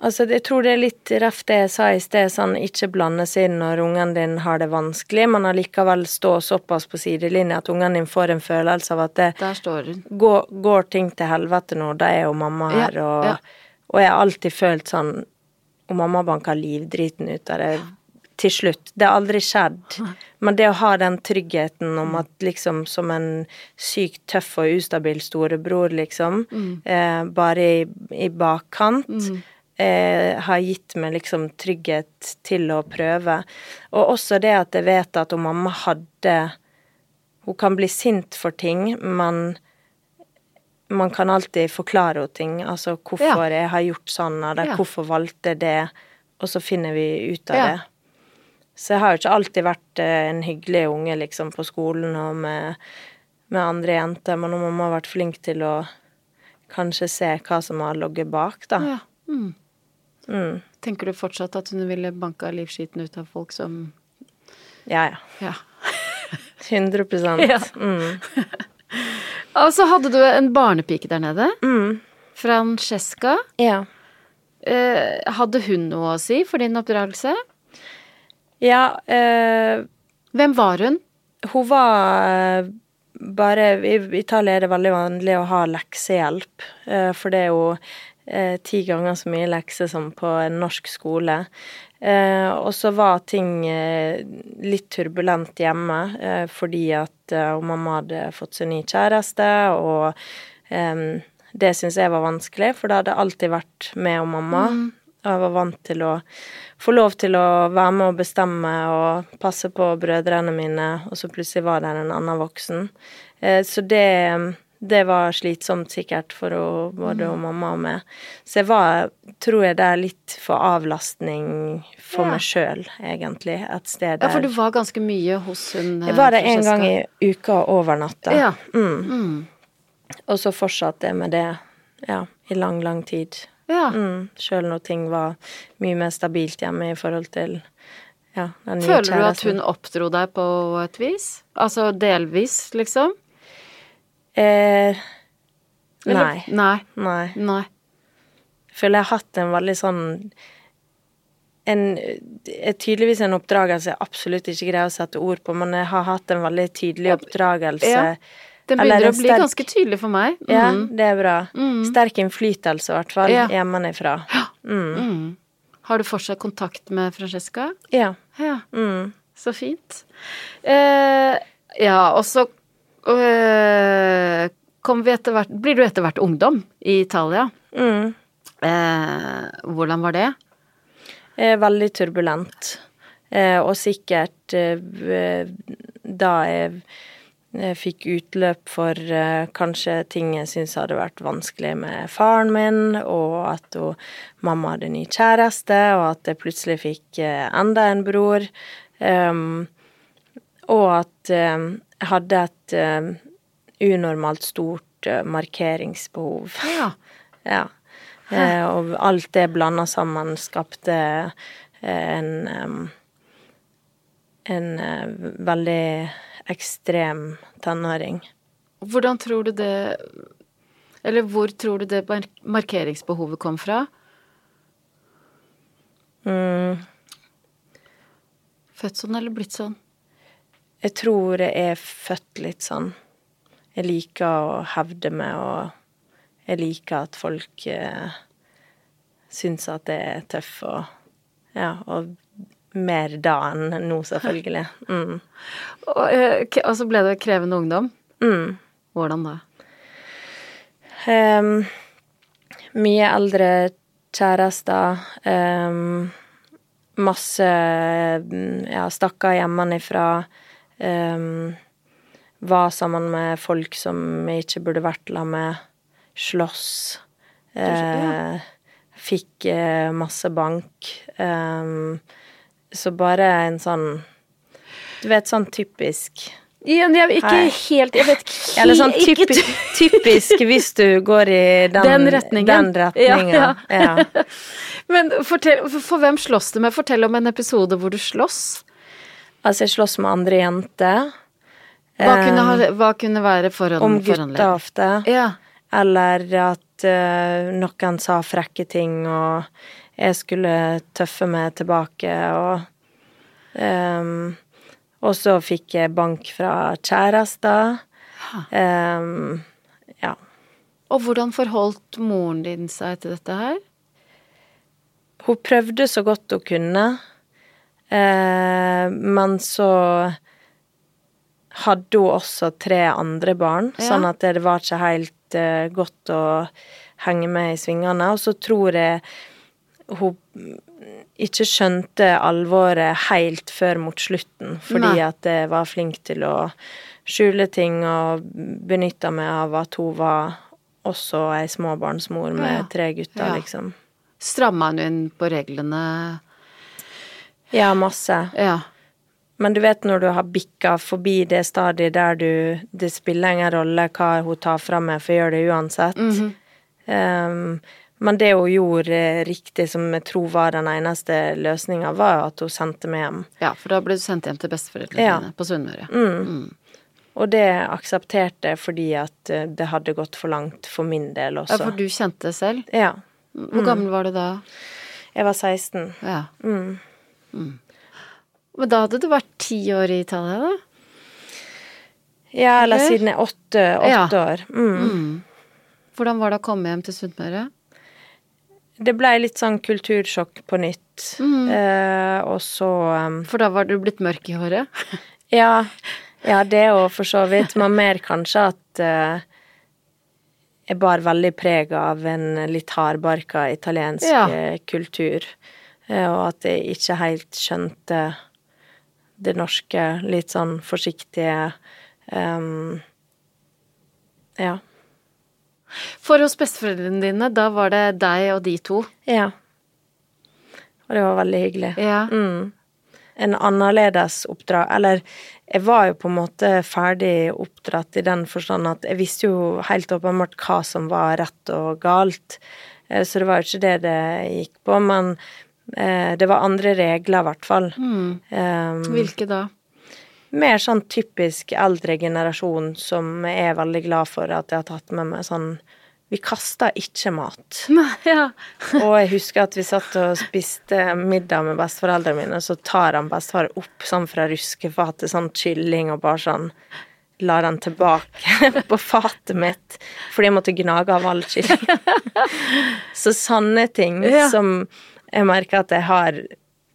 Altså, jeg tror det er litt reft det jeg sa i sted, sånn ikke blande seg inn når ungen din har det vanskelig, men allikevel stå såpass på sidelinja at ungen din får en følelse av at det går, går ting til helvete nå, da er jo mamma her, Ja, og, ja. og jeg har alltid følt sånn Og mamma banka livdriten ut av det til slutt. Det har aldri skjedd. Men det å ha den tryggheten om at liksom som en sykt tøff og ustabil storebror, liksom, Mm. eh, bare i, i bakkant eh, har gitt meg liksom trygghet til å prøve. Og også det at jeg vet at om mamma hadde Hun kan bli sint for ting, men man kan alltid forklare henne ting. Altså hvorfor jeg har gjort sånn, eller Ja. hvorfor valgte det, og så finner vi ut av Ja. det. Så jeg har jo ikke alltid vært eh, en hyggelig unge liksom på skolen og med, med andre jenter, men mamma har vært flink til å kanskje se hva som har ligget bak, da. Ja. Mm. Mm. Tenker du fortsatt at hun ville banka livskiten ut av folk som Ja, ja. Ja. 100 Ja. mm. Og så hadde du en barnepike der nede. Mm. Francesca. Ja. Eh, hadde hun noe å si for din oppdragelse? Ja, eh, Hvem var hun? hun var eh, bare I Italia er det veldig vanlig å ha leksehjelp, eh, for det er jo eh, ti ganger så mye lekser som på en norsk skole. Eh, og så var ting eh, litt turbulent hjemme eh, fordi at eh, mamma hadde fått seg ny kjæreste, og eh, det syns jeg var vanskelig, for det hadde alltid vært med og mamma. Og jeg var vant til å få lov til å være med og bestemme og passe på brødrene mine, og så plutselig var det en annen voksen. Eh, så det, det var slitsomt sikkert for å, både og mamma og meg. Så jeg var, tror jeg, der litt for avlastning for Ja. meg sjøl, egentlig. Et sted Ja, for du var ganske mye hos hun eh, Jeg var der en gang i uka over natta. Ja. Mm. Mm. Og så fortsatte jeg med det ja, i lang, lang tid. Ja. Mm, Sjøl når ting var mye mer stabilt hjemme i forhold til ja, den nye Føler du at hun oppdro deg på et vis? Altså delvis, liksom? Eh, Nei. Nei. Nei. Nei. Jeg føler jeg har hatt en veldig sånn en, er tydeligvis en oppdragelse jeg absolutt ikke greier å sette ord på, men jeg har hatt en veldig tydelig oppdragelse. Ja. Den begynner å bli sterk- ganske tydelig for meg. Mm. Ja, det er bra. Mm. Sterk innflytelse, i hvert fall, Ja. hjemmefra. Mm. Mm. Har du fortsatt kontakt med Francesca? Ja. Ja, Mm. så fint. Eh, ja, og så eh, kom vi etter hvert Blir du etter hvert ungdom i Italia? Mm. Eh, hvordan var det? Eh, veldig turbulent. Eh, og sikkert eh, da jeg, jeg fikk utløp for eh, kanskje ting jeg syntes hadde vært vanskelig med faren min, og at hun, mamma hadde ny kjæreste, og at jeg plutselig fikk eh, enda en bror. Um, og at eh, hadde et eh, unormalt stort uh, markeringsbehov. Ja. Ja. Eh, og alt det blanda sammen skapte eh, en um, En uh, veldig ekstrem tenåring. Hvordan tror du det Eller hvor tror du det mar markeringsbehovet kom fra? Mm, Født sånn eller blitt sånn? Jeg tror jeg er født litt sånn. Jeg liker å hevde meg, og jeg liker at folk eh, syns at jeg er tøff og Ja, og mer da enn nå, selvfølgelig. Mm. Og, eh, og så ble det krevende ungdom. Mm. Hvordan da? Um, mye eldre kjærester. Um, masse mm, Ja, stakkar hjemmefra. Um, var sammen med folk som jeg ikke burde vært sammen med. Slåss. Eh, fikk eh, masse bank. Um, så bare en sånn Du vet, sånn typisk Igjen, jeg ikke Hei. helt Jeg vet ikke eller sånn typisk, typisk hvis du går i den, Den retningen. Den retningen. Ja, Ja, Men fortell, for, for hvem slåss du med? Fortell om en episode hvor du slåss. Altså, jeg slåss med andre jenter. Hva, Eh, kunne, ha, hva kunne være forhånd, Om gutta ofte. Ja. Eller at uh, noen sa frekke ting, og jeg skulle tøffe meg tilbake, og um, Og så fikk jeg bank fra kjærester. Um, ja. Og hvordan forholdt moren din seg til dette her? Hun prøvde så godt hun kunne, men så hadde hun også tre andre barn, Ja. sånn at det var ikke helt uh, godt å henge med i svingene. Og så tror jeg hun ikke skjønte alvoret helt før mot slutten, fordi Nei. at jeg var flink til å skjule ting og benytta meg av at hun var også ei småbarnsmor med Ja. tre gutter, Ja. liksom. Stramma hun inn på reglene? Ja, masse. Ja. Men du vet når du har bikka forbi det stadiet der du Det spiller ingen rolle hva hun tar fra meg, for jeg gjør det uansett. Mhm. um, men det hun gjorde riktig, som jeg tror var den eneste løsninga, var at hun sendte meg hjem. ja, for da ble du sendt hjem til besteforeldrene Ja. dine på Sunnmøre. Mm. Og det aksepterte jeg fordi at eh, det hadde gått for langt for min del også. Ja, for du kjente det selv? Ja. Hvor gammel var du da? Jeg var 16. Ja. Mm. Men da hadde du vært ti år i Italia, da? Ja, eller siden jeg er åtte, åtte Ja. år. Mm. Hvordan var det å komme hjem til Sunnmøre? Det blei litt sånn kultursjokk på nytt. Mm. Eh, og så um, For da var du blitt mørk i håret? Ja, ja det òg for så vidt. Men mer kanskje at eh, jeg bar veldig preg av en litt hardbarka italiensk Ja. eh, kultur. Eh, og at jeg ikke helt skjønte det norske, litt sånn forsiktige um, Ja. For hos besteforeldrene dine, da var det deg og de to? Ja. Og det var veldig hyggelig. Ja. Mm. En annerledes oppdrag Eller jeg var jo på en måte ferdig oppdratt i den forstand at jeg visste jo helt åpenbart hva som var rett og galt. Eh, Så det var jo ikke det det gikk på. Men det var andre regler, i hvert fall. Mm. Um, Hvilke da? mer sånn typisk eldre generasjon som jeg er veldig glad for at jeg har tatt med meg sånn Vi kaster ikke mat. Nei, ja. Og jeg husker at vi satt og spiste middag med besteforeldrene mine, så tar han bestefar opp sånn fra ruskefatet, sånn kylling, og bare sånn lar han tilbake på fatet mitt, fordi jeg måtte gnage av all kylling. Så sanne ting Ja. som jeg merker at jeg har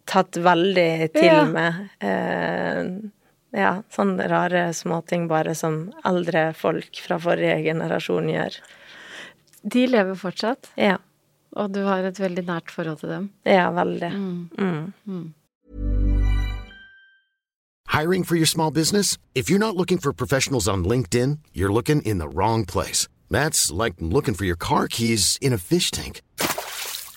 tatt veldig til Ja. med Eh, ja, sånne rare småting bare som eldre folk fra forrige generasjon gjør. De lever fortsatt, Ja. og du har et veldig nært forhold til dem. Ja, veldig. Mm. Mm. Hiring for your small business? If you're not looking for professionals on LinkedIn, you're looking in the wrong place. That's like looking for your car keys in a fish tank.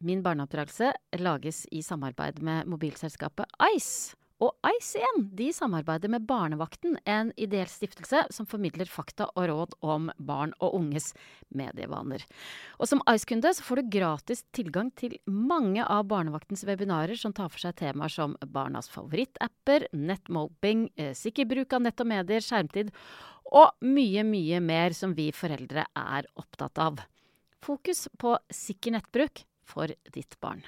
Min barneoppdragelse lages i samarbeid med mobilselskapet Ice. Og Ice igjen, de samarbeider med Barnevakten, en ideell stiftelse som formidler fakta og råd om barn og unges medievaner. Og som Ice-kunde så får du gratis tilgang til mange av Barnevaktens webinarer som tar for seg temaer som barnas favorittapper, nettmobbing, eh, sikker bruk av nett og medier, skjermtid og mye, mye mer som vi foreldre er opptatt av. Fokus på sikker nettbruk for ditt barn.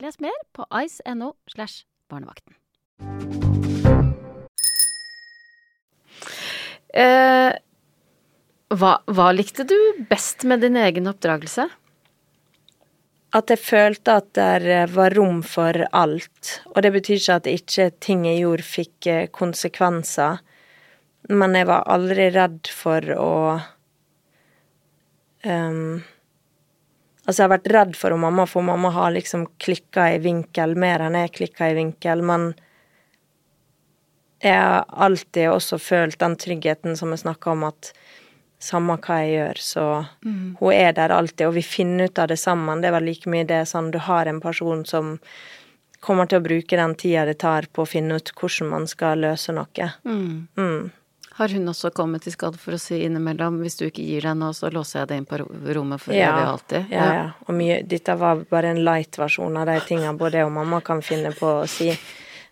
Les mer på ice.no slash barnevakten. Eh, hva, hva likte du best med din egen oppdragelse? At jeg følte at det var rom for alt. Og det betyr ikke at ikke ting jeg gjorde fikk eh, konsekvenser, men jeg var aldri redd for å ehm, Altså, jeg har vært redd for mamma, for mamma har liksom klikka i vinkel mer enn jeg klikka i vinkel, men jeg har alltid også følt den tryggheten som jeg snakka om, at samme hva jeg gjør, så hun er der alltid, og vi finner ut av det sammen. Det er vel like mye det sånn du har en person som kommer til å bruke den tida det tar på å finne ut hvordan man skal løse noe. Mm. Har hun også kommet i skade for å si innimellom hvis du ikke gir deg nå, så låser jeg deg inn på rommet for Ja, evig alltid? Ja, ja. Og mye, dette var bare en light-versjon av de tingene både jeg og mamma kan finne på å si.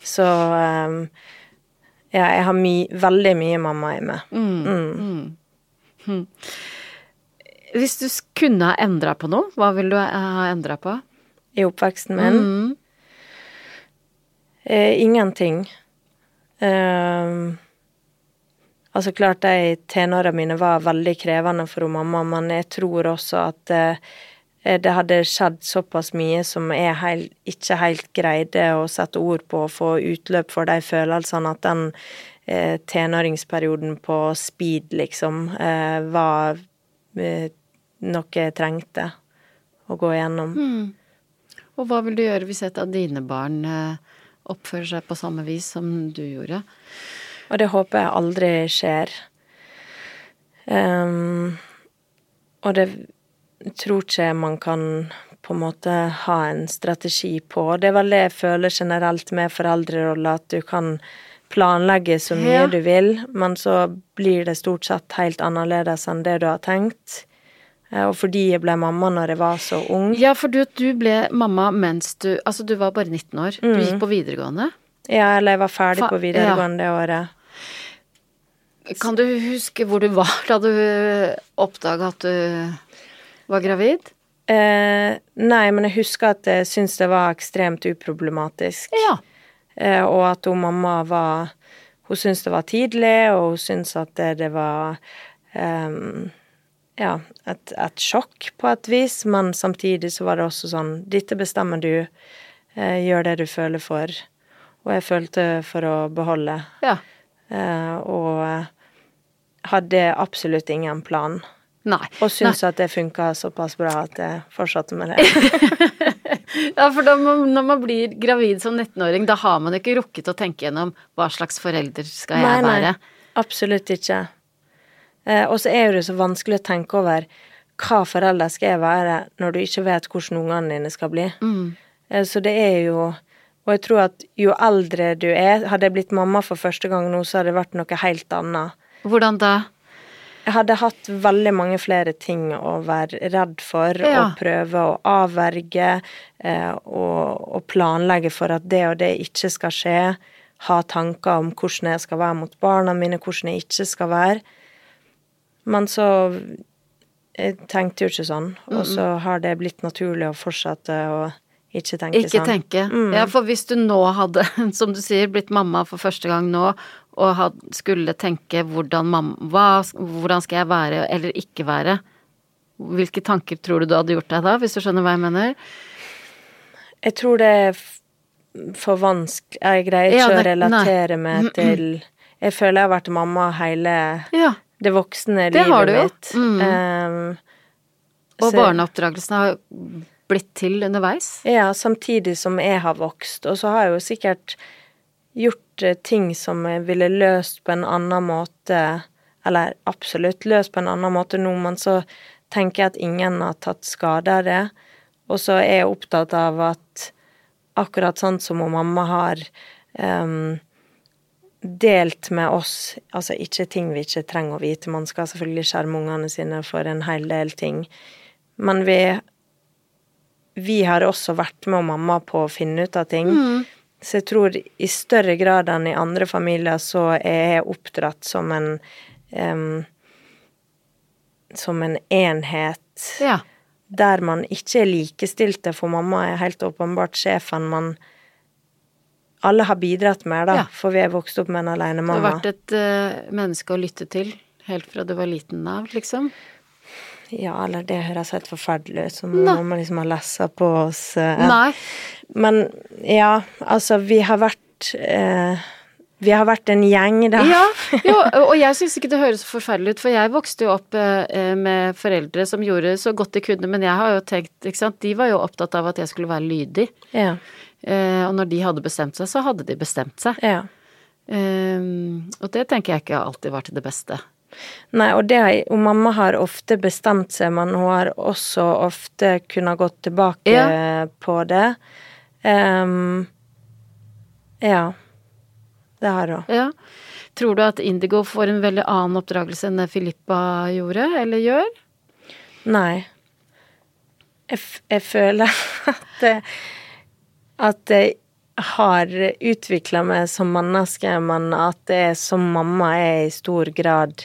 Så um, ja, jeg har my, veldig mye mamma i meg. Mm. Hvis du kunne ha endra på noe, hva ville du ha- endra på? I oppveksten min eh, ingenting. Ehm, altså, klart de tenårene mine var veldig krevende for mamma, men jeg tror også at eh, det hadde skjedd såpass mye som jeg heil, ikke helt greide å sette ord på og få utløp for de følelsene, at den eh, tenåringsperioden på speed, liksom, eh, var eh, noe jeg trengte å gå igjennom. Og hva vil du gjøre hvis et av dine barn eh, oppfører seg på samme vis som du gjorde? Og det håper jeg aldri skjer. Um, og det tror ikke man kan på en måte ha en strategi på. Det er vel det jeg føler generelt med foreldrerolla, at du kan planlegge så mye Ja. du vil, men så blir det stort sett helt annerledes enn det du har tenkt. Eh, Og fordi jeg ble mamma når jeg var så ung Ja, for du, du ble mamma mens du Altså, du var bare 19 år. Du gikk på videregående. Ja, eller jeg var ferdig Fa- på videregående det året. Kan du huske hvor du var da du oppdaga at du var gravid? Eh, nei, men jeg husker at jeg syntes det var ekstremt uproblematisk. Ja. Eh, og at hun mamma var Hun syntes det var tidlig, og hun syntes at det, det var um, Ja, et, et sjokk på et vis, men samtidig så var det også sånn Dette bestemmer du. Eh, gjør det du føler for. Og jeg følte for å beholde. Ja. Eh, og hadde absolutt ingen plan. Nei. Og syntes at det funka såpass bra at jeg fortsatte med det. Ja, for man, når man blir gravid som 19-åring, da har man ikke rukket å tenke gjennom hva slags forelder skal jeg være. absolutt ikke. Eh, og så er det så vanskelig å tenke over hva forelder skal jeg være når du ikke vet hvordan ungene dine skal bli. Eh, så det er jo Og jeg tror at jo eldre du er Hadde jeg blitt mamma for første gang nå, så hadde det vært noe helt annet. Hvordan da? Jeg hadde hatt veldig mange flere ting å være redd for Ja. og prøve å avverge eh, og, og planlegge for at det og det ikke skal skje. Ha tanker om hvordan jeg skal være mot barna mine, hvordan jeg ikke skal være. Men så Jeg tenkte jo ikke sånn, og så har det blitt naturlig å fortsette å ikke tenke Ikke sånn. tenke. Ja, for hvis du nå hadde, som du sier, blitt mamma for første gang nå, og had, skulle tenke hvordan mamma hva, Hvordan skal jeg være eller ikke være? Hvilke tanker tror du du hadde gjort deg da, hvis du skjønner hva jeg mener? Jeg tror det er for vanskelig Jeg greier ikke Ja, å relatere relatere meg til Jeg føler jeg har vært mamma hele Ja. det voksne Det livet mitt. Mm. Um, Og barneoppdragelsen har blitt til underveis? Ja, samtidig som jeg har vokst. Og så har jeg jo sikkert gjort eh, ting som jeg ville løst på en annen måte, eller absolutt løst på en annen måte nå, men så tenker jeg at ingen har tatt skade av det. Og så er jeg opptatt av at akkurat sånn som hun mamma har um, delt med oss, altså ikke ting vi ikke trenger å vite, man skal selvfølgelig skjerme ungene sine for en hel del ting, men vi vi har også vært med mamma på å finne ut av ting. Så jeg tror i større grad enn i andre familier så er jeg oppdratt som en um, Som en enhet Ja. der man ikke er likestilte, for mamma er helt åpenbart sjefen, man alle har bidratt mer, da, Ja. for vi er vokst opp med en Du har vært et uh, menneske å lytte til helt fra du var liten av, liksom? Ja, eller det høres helt forferdelig ut, som Nei. man liksom har lessa på oss. eh, Nei. Men ja, altså, vi har vært eh, Vi har vært en gjeng, da. Ja, jo, og jeg syns ikke det høres forferdelig ut, for jeg vokste jo opp eh, med foreldre som gjorde så godt de kunne, men jeg har jo tenkt, ikke sant, de var jo opptatt av at jeg skulle være lydig. Ja. Eh, og når de hadde bestemt seg, så hadde de bestemt seg. ja. Eh, og det tenker jeg ikke alltid var til det beste. Nei, og det og mamma har ofte bestemt seg, men hun har også ofte kunnet gått tilbake Ja. på det. Um, ja. Det har hun. Ja. Tror du at Indigo får en veldig annen oppdragelse enn det Filippa gjorde, eller gjør? Nei. Jeg, f jeg føler at at jeg har utvikla meg som menneske, men at det er som mamma er i stor grad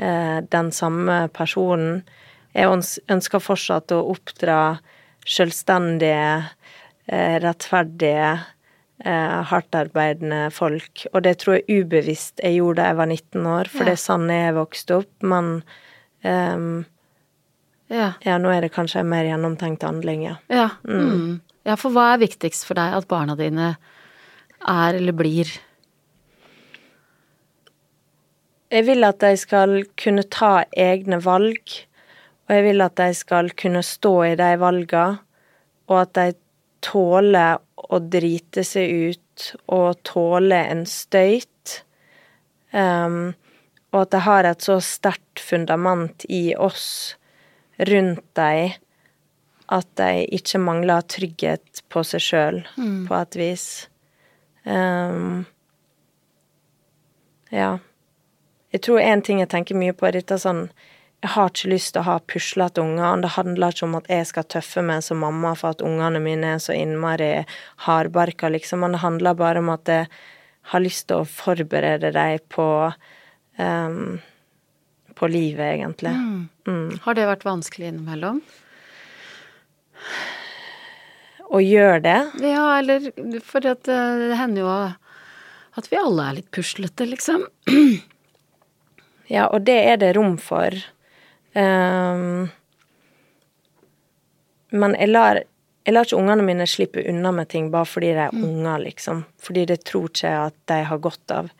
den samme personen. Jeg ønsker fortsatt å oppdra selvstendige, eh, rettferdige, eh, hardtarbeidende folk. Og det tror jeg ubevisst jeg gjorde da jeg var 19 år, for Ja. det er sånn jeg vokste opp. Men um, Ja. ja, nå er det kanskje en mer gjennomtenkt handling, ja. Ja. Mm. ja, for hva er viktigst for deg at barna dine er eller blir? Jeg vil at de skal kunne ta egne valg, og jeg vil at de skal kunne stå i de valgene, og at de tåler å drite seg ut og tåle en støyt. Um, og at de har et så sterkt fundament i oss rundt dem at de ikke mangler trygghet på seg sjøl, på et vis. Um, ja. Jeg tror en ting jeg tenker mye på, er dette sånn Jeg har ikke lyst til å ha puslete unger. Det handler ikke om at jeg skal tøffe meg som mamma for at ungene mine er så innmari hardbarka, liksom. Men det handler bare om at jeg har lyst til å forberede dem på um, På livet, egentlig. Har det vært vanskelig innimellom? Å gjøre det. Ja, eller for eh, det hender jo at vi alle er litt puslete, liksom. Ja, og det er det rom for. Um, men jeg lar, jeg lar ikke ungene mine slippe unna med ting bare fordi de er unger, liksom. Fordi det tror ikke jeg at de har godt av.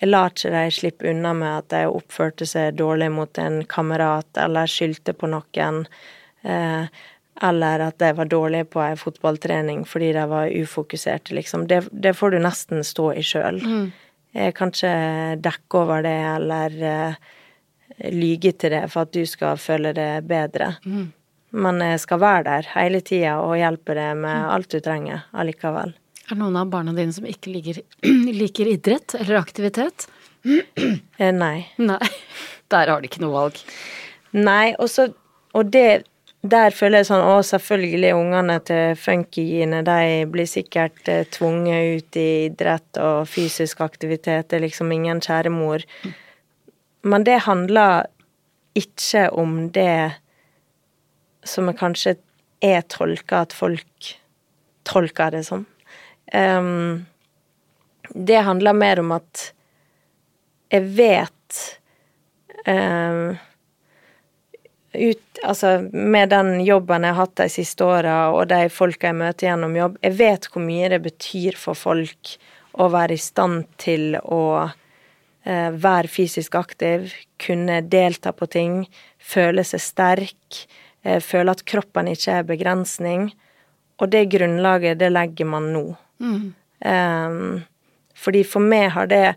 Jeg lar ikke de slippe unna med at de oppførte seg dårlig mot en kamerat, eller skyldte på noen. Eh, eller at de var dårlige på ei fotballtrening fordi de var ufokuserte, liksom. Det, det får du nesten stå i sjøl. Jeg kan ikke dekke over det eller eh, lyge til det for at du skal føle det bedre. Men jeg skal være der hele tida og hjelpe deg med alt du trenger allikevel. Er det noen av barna dine som ikke liker, liker idrett eller aktivitet? Eh, nei. Nei. Der har de ikke noe valg. Nei, og så Og det der føler jeg sånn Å, selvfølgelig, ungene til funkyene, de blir sikkert eh, tvunget ut i idrett og fysisk aktivitet. Det er liksom ingen kjære mor. Men det handler ikke om det som jeg kanskje er tolka at folk tolker det som. Um, det handler mer om at jeg vet ehm, ut, altså, med den jobben jeg har hatt de siste åra, og de folka jeg møter gjennom jobb, jeg vet hvor mye det betyr for folk å være i stand til å eh, være fysisk aktiv, kunne delta på ting, føle seg sterk, eh, føle at kroppen ikke er begrensning. Og det grunnlaget, det legger man nå. Um, fordi for meg har det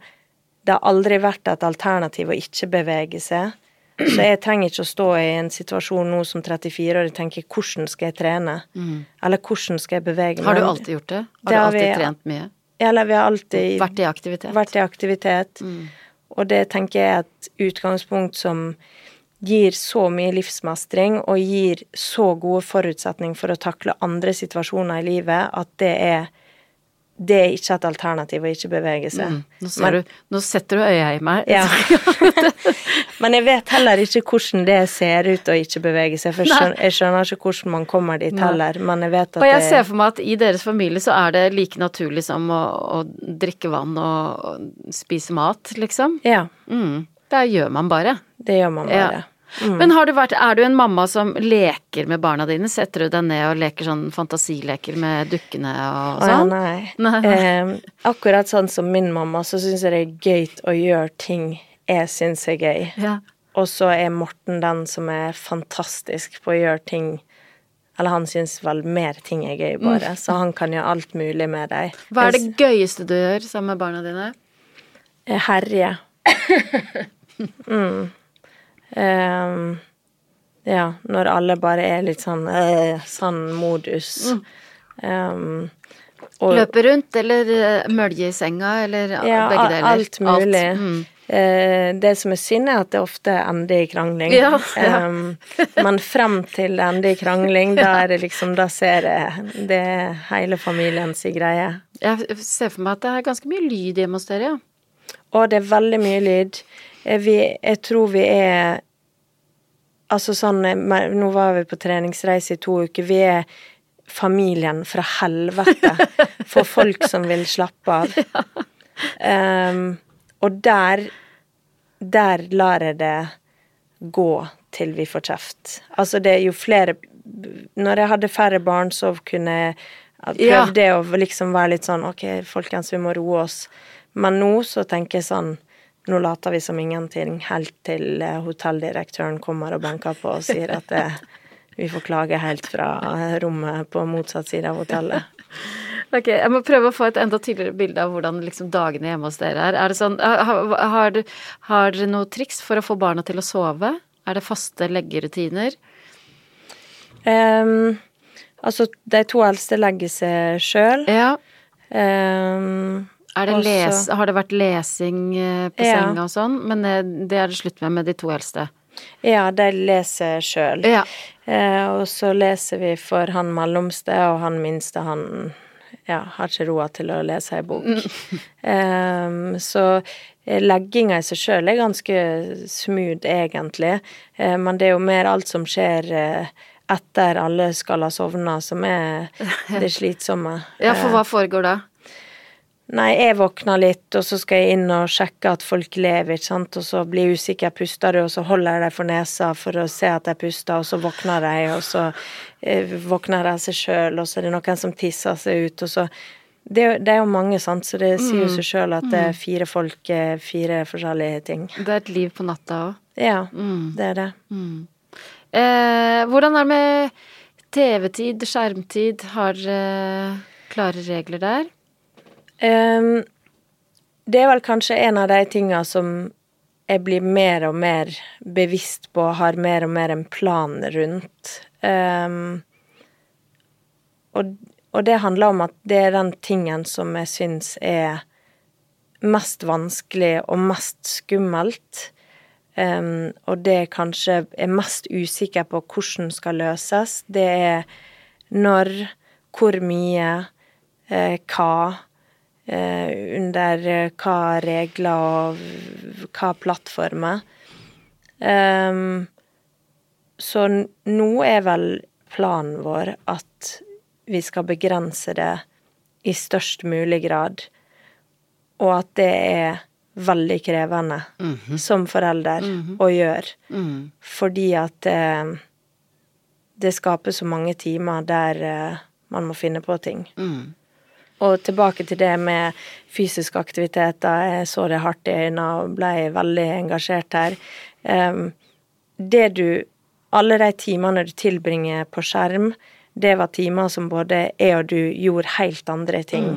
Det har aldri vært et alternativ å ikke bevege seg. Så jeg trenger ikke å stå i en situasjon nå som 34 år og tenke 'hvordan skal jeg trene'? Eller 'hvordan skal jeg bevege meg'? Har du alltid gjort det? Har Det du har alltid vi- trent mye? Eller vi har alltid Vært i aktivitet? vært i aktivitet. Og det tenker jeg er et utgangspunkt som gir så mye livsmestring og gir så gode forutsetninger for å takle andre situasjoner i livet at det er det er ikke et alternativ å ikke bevege seg. Mm. Nå, Men- du, nå setter du øya i meg. ja. Men jeg vet heller ikke hvordan det ser ut å ikke bevege seg, for skjønner, jeg skjønner ikke hvordan man kommer dit heller, men jeg vet at Og jeg det ser for meg at i deres familie så er det like naturlig som å, å drikke vann og, og spise mat, liksom. Ja, Mm. Det gjør man bare. det gjør man bare. Ja. Bare. Men har du vært, er du en mamma som leker med barna dine? Setter du deg ned og leker sånn fantasileker med dukkene og Å ja, sånn? nei. Nei. Eh, akkurat sånn som min mamma, så syns jeg det er gøy å gjøre ting jeg syns er gøy. Ja. Og så er Morten den som er fantastisk på å gjøre ting Eller han syns vel mer ting er gøy, bare. Så han kan gjøre alt mulig med deg. Mm. Hva er det gøyeste du gjør sammen med barna dine? Eh, Herje. mm. Ehm, ja, når alle bare er litt sånn øh, sånn modus. Um, og- Løpe rundt, eller eh, mølje i senga, eller Ja, begge deler? alt mulig. Mm. Eh, det som er synd, er at det ofte ender i krangling. Ja, ja. Um, men frem til det ender i krangling, da er det liksom Da ser jeg det er hele familiens greie. Jeg ser for meg at det er ganske mye lyd hjemme hos dere, ja. Og det er veldig mye lyd. Vi, jeg tror vi er Altså sånn Nå var vi på treningsreise i to uker. Vi er familien fra helvete for folk som vil slappe av. Um, og der Der lar jeg det gå til vi får kjeft. Altså, det er jo flere Når jeg hadde færre barn, så kunne jeg Ja. prøvde jeg å liksom være litt sånn OK, folkens, vi må roe oss. Men nå så tenker jeg sånn Nå later vi som ingenting helt til eh, hotelldirektøren kommer og banker på og sier at det, vi får klage helt fra eh, rommet på motsatt side av hotellet. Ok, Jeg må prøve å få et enda tydeligere bilde av hvordan liksom dagene hjemme hos dere er. Er det sånn, har, har, har dere noe triks for å få barna til å sove? Er det faste leggerutiner? Um, altså, de to eldste legger seg sjøl. Ja. Um, det les, har det vært lesing eh, på Ja. senga og sånn? Men eh, det er det slutt med med de to eldste. ja, de leser sjøl. Ja. Eh, og så leser vi for han mellomste, og han minste, han ja, har ikke roa til å lese ei bok. Ehm, så eh, legginga i seg sjøl er ganske smooth, egentlig. Eh, men det er jo mer alt som skjer etter alle skal ha sovna, som er det slitsomme. ja, for hva foregår da? Nei, jeg våkner litt, og så skal jeg inn og sjekke at folk lever, ikke sant, og så blir jeg usikker, puster du, og så holder jeg dem for nesa for å se at jeg puster, og så våkner de, og så eh, våkner de seg sjøl, og så er det noen som tisser seg ut, og så Det, det er jo mange, sant, så det sier jo seg sjøl at det er fire folk, eh, fire forskjellige ting. Det er et liv på natta òg. Ja, det er det. Eh, hvordan er det med TV-tid, skjermtid? Har eh, klare regler der? Det er vel kanskje en av de tinga som jeg blir mer og mer bevisst på, har mer og mer en plan rundt. Og, og det handler om at det er den tingen som jeg syns er mest vanskelig og mest skummelt. Um, og det jeg kanskje er mest usikker på hvordan skal løses, det er når, hvor mye, eh, hva, under eh, hva regler og hva plattformer. Um, så nå er vel planen vår at vi skal begrense det i størst mulig grad, og at det er veldig krevende som forelder å gjøre. Fordi at eh, det skaper så mange timer der eh, man må finne på ting. Og tilbake til det med fysisk aktivitet. Da jeg så det hardt i øynene og ble veldig engasjert her. Det du alle de timene du tilbringer på skjerm, det var timer som både jeg og du gjorde helt andre ting.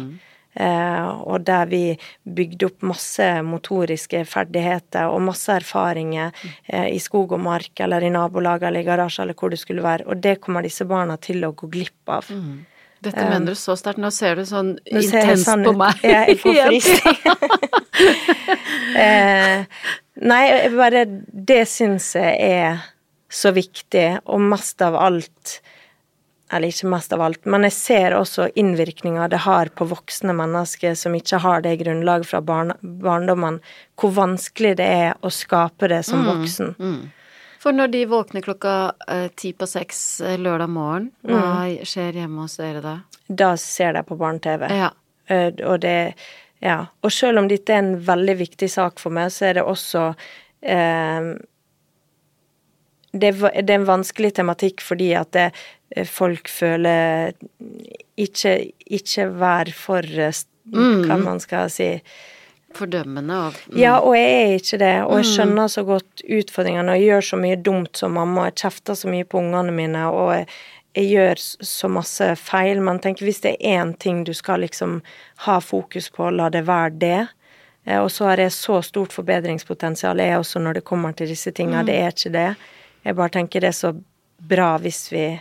Eh, og der vi bygde opp masse motoriske ferdigheter og masse erfaringer eh, i skog og mark eller i nabolag eller i garasje eller hvor det skulle være. Og det kommer disse barna til å gå glipp av. Dette mener du så sterkt. Nå ser du sånn intenst sånn på meg. Ja, jeg får frysning. uh, nei, bare Det syns jeg er så viktig, og mest av alt Eller ikke mest av alt, men jeg ser også innvirkninga det har på voksne mennesker som ikke har det grunnlaget fra barn, barndommen, hvor vanskelig det er å skape det som voksen. For når de våkner klokka eh, ti på seks eh, lørdag morgen, hva Mm. skjer hjemme hos dere da? Da ser de på barne-TV. Ja. Eh, Og det Ja. Og selv om dette er en veldig viktig sak for meg, så er det også eh, det, det er en vanskelig tematikk fordi at det, folk føler Ikke, ikke vær for st- Hva man skal si. Fordømmende og mm. Ja, og jeg er ikke det, og jeg skjønner så godt utfordringene, og jeg gjør så mye dumt som mamma, jeg kjefter så mye på ungene mine, og jeg, jeg gjør så masse feil, men tenk hvis det er én ting du skal liksom ha fokus på, la det være det. Eh, Og så har jeg så stort forbedringspotensial, jeg også, når det kommer til disse tinga. Det er ikke det. Jeg bare tenker det er så bra hvis vi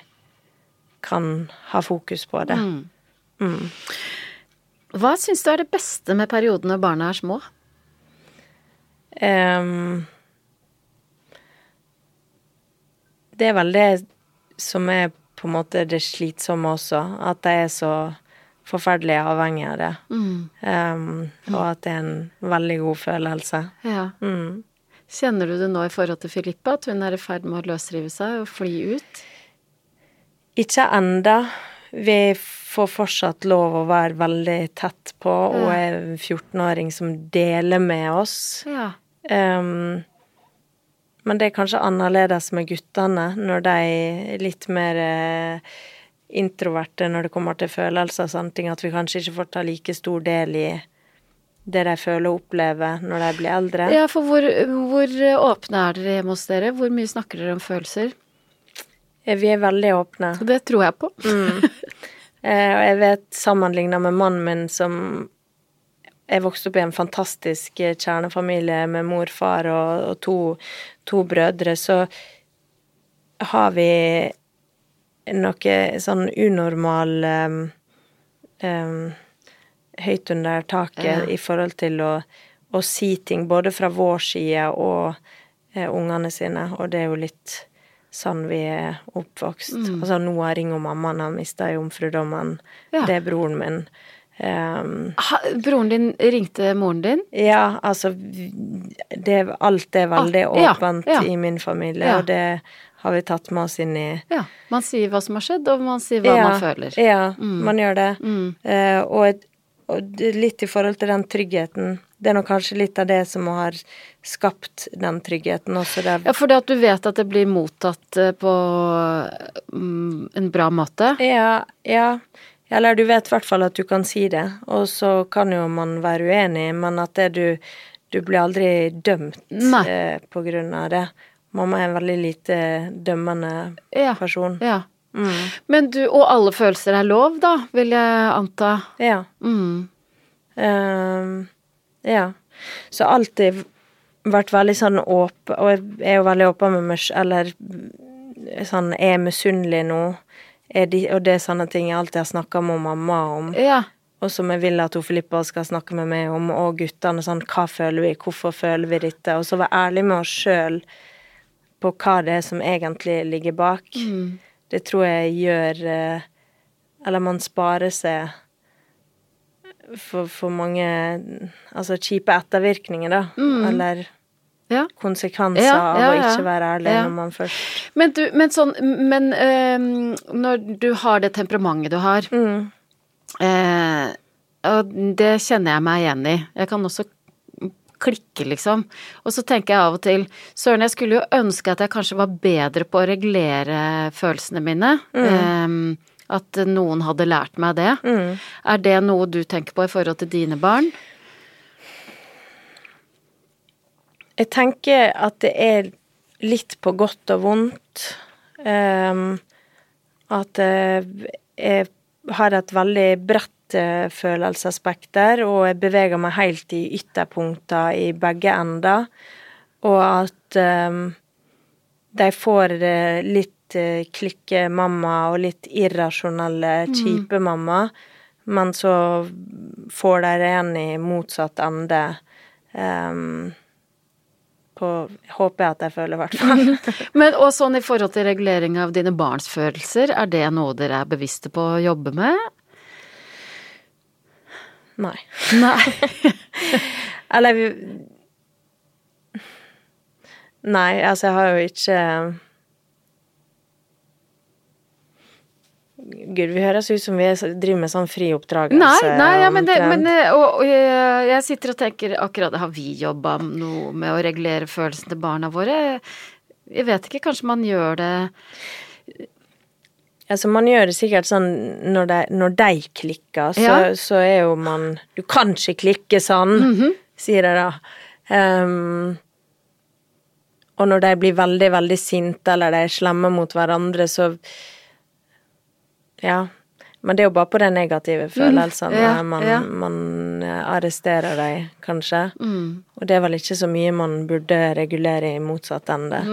kan ha fokus på det. Hva syns du er det beste med perioden når barna er små? Um, det er vel det som er på en måte det slitsomme også, at jeg er så forferdelig avhengig av det. Ehm, og at det er en veldig god følelse. Ja. Mm. Kjenner du det nå i forhold til Filippa, at hun er i ferd med å løsrive seg og fly ut? Ikke enda. Vi får fortsatt lov å være veldig tett på, og er en 14-åring som deler med oss. Ja. Um, men det er kanskje annerledes med guttene, når de er litt mer eh, introverte når det kommer til følelser og sånne ting, at vi kanskje ikke får ta like stor del i det de føler og opplever når de blir eldre. Ja, for hvor, hvor åpne er dere hjemme hos dere? Hvor mye snakker dere om følelser? Vi er veldig åpne. Det tror jeg på. Eh, og jeg vet, sammenligna med mannen min som Jeg vokste opp i en fantastisk eh, kjernefamilie med mor, far og, og to, to brødre, så har vi noe sånn unormal um, um, høyt under taket Ja. i forhold til å, å si ting, både fra vår side og uh, ungene sine, og det er jo litt sånn vi er oppvokst. Altså Noah ringer mammaen, han mista jomfrudommen. Ja. Det er broren min. Um, Ha, broren din ringte moren din? ja, altså det, Alt er veldig Ah, åpent ja. i min familie, og det har vi tatt med oss inn i Ja. Man sier hva som har skjedd, og man sier hva man føler. Ja, man gjør det. Mm. Uh, og, et- og litt i forhold til den tryggheten. Det er nok kanskje litt av det som har skapt den tryggheten også. Der. Ja, det at du vet at det blir mottatt eh, på mm, en bra måte. Ja, ja. Eller du vet i hvert fall at du kan si det, og så kan jo man være uenig, men at det du Du blir aldri dømt Nei. eh, på grunn av det. Mamma er en veldig lite dømmende Ja. person. Ja. Mm. Men du, og alle følelser er lov, da, vil jeg anta. Ja. Mm. Uh, ja. Så alltid vært veldig sånn åpen, og jeg er jo veldig åpen med meg eller sånn Er jeg misunnelig nå? Er de, og det er sånne ting jeg alltid har snakka med mamma om. Ja. Og som jeg vil at hun Filippa skal snakke med meg om, og guttene. Sånn, hva føler vi, hvorfor føler vi dette? Og så være ærlig med oss sjøl på hva det er som egentlig ligger bak. Det tror jeg gjør eh, Eller man sparer seg for, for mange Altså kjipe ettervirkninger, da. Eller ja. konsekvenser Ja, av ja, å ikke være ærlig når man først Men du, men sånn Men øh, når du har det temperamentet du har mm. øh, Og det kjenner jeg meg igjen i. Jeg kan også klikke, liksom. Og så tenker jeg av og til Søren, jeg skulle jo ønske at jeg kanskje var bedre på å regulere følelsene mine. Ehm, at noen hadde lært meg det. Mm. Er det noe du tenker på i forhold til dine barn? Jeg tenker at det er litt på godt og vondt. Um, at jeg har et veldig bredt uh, følelsesspekter, og jeg beveger meg helt i ytterpunkter i begge ender. Og at um, de får uh, litt uh, klikke-mamma og litt irrasjonelle, mm. kjipe mm. mamma, men så får de det igjen i motsatt ende. Um, på Håper jeg at jeg føler, i hvert fall. Men og sånn i forhold til regulering av dine barns følelser, er det noe dere er bevisste på å jobbe med? Nei. Nei. Eller Nei, altså jeg har jo ikke Gud, vi høres ut som vi driver med sånn frioppdragelse. Nei, nei ja, men, det, men eh, og, og, jeg sitter og tenker akkurat Har vi jobba noe med å regulere følelsen til barna våre? Jeg vet ikke, kanskje man gjør det Altså, man gjør det sikkert sånn når de, når de klikker, så, ja. så, er jo man Du kan ikke klikke sånn, mm -hmm. sier de da. Um, og når de blir veldig, veldig sinte, eller de er slemme mot hverandre, så ja. Men det er jo bare på de negative følelsene mm, ja, man, ja. man, eh, arresterer dem, kanskje. Mm. Og det er vel ikke så mye man burde regulere i motsatt ende.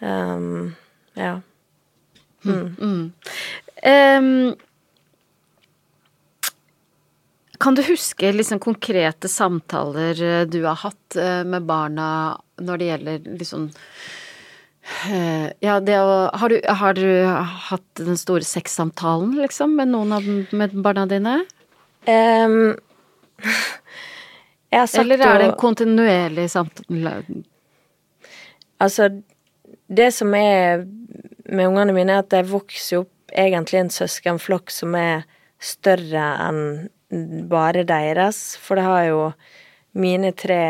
Um, ja. Um, kan du huske liksom konkrete samtaler eh, du har hatt eh, med barna når det gjelder liksom Eh, ja, det å har du, har du, hatt den store sexsamtalen, liksom, med noen av med barna dine? Um, Eller er det en kontinuerlig samtale? Altså, det som er med ungene mine, er at de vokser opp egentlig en søskenflokk som er større enn bare deres. For det har jo mine tre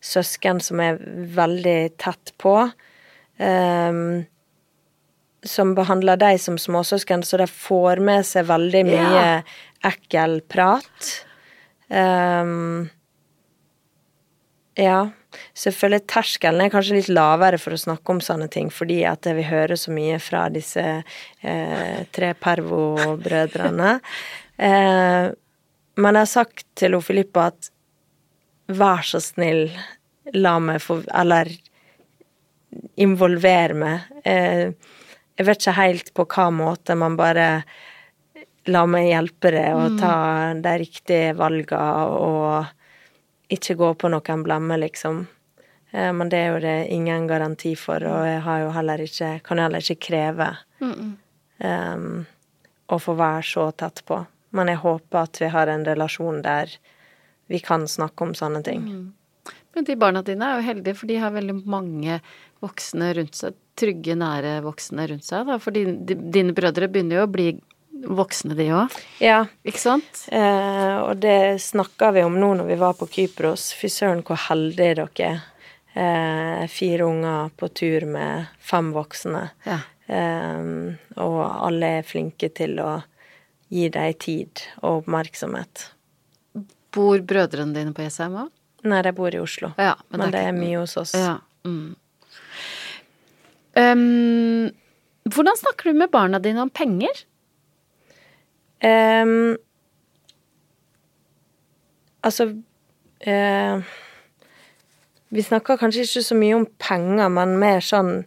søsken som er veldig tett på um, som behandler deg som småsøsken, så de får med seg veldig mye yeah. ekkel prat. Um, ja. Selvfølgelig terskelen er kanskje litt lavere for å snakke om sånne ting, fordi at vi hører så mye fra disse eh, tre pervo-brødrene. Eh, men jeg har sagt til Filippa at vær så snill, la meg få Eller involver meg. Eh, jeg vet ikke helt på hva måte, man bare la meg hjelpe deg og ta de riktige valgene og ikke gå på noen blemme, liksom. Eh, men det er jo det ingen garanti for, og jeg har jo heller ikke Kan jo heller ikke kreve um, å få være så tett på. Men jeg håper at vi har en relasjon der vi kan snakke om sånne ting. Mm. Men de barna dine er jo heldige, for de har veldig mange voksne rundt seg, trygge, nære voksne rundt seg, da? For dine, dine brødre begynner jo å bli voksne, de òg? Ja. Ikke sant? Eh, og det snakka vi om nå når vi var på Kypros. Fy søren, hvor heldige dere er. Eh, fire unger på tur med fem voksne. Ja. Eh, og alle er flinke til å gi deg tid og oppmerksomhet. Bor brødrene dine på Jessheim òg? Nei, de bor i Oslo. Ja, men, men det, er, det er mye hos oss. Ja. Mm. Um, hvordan snakker du med barna dine om penger? Um, altså uh, Vi snakker kanskje ikke så mye om penger, men mer sånn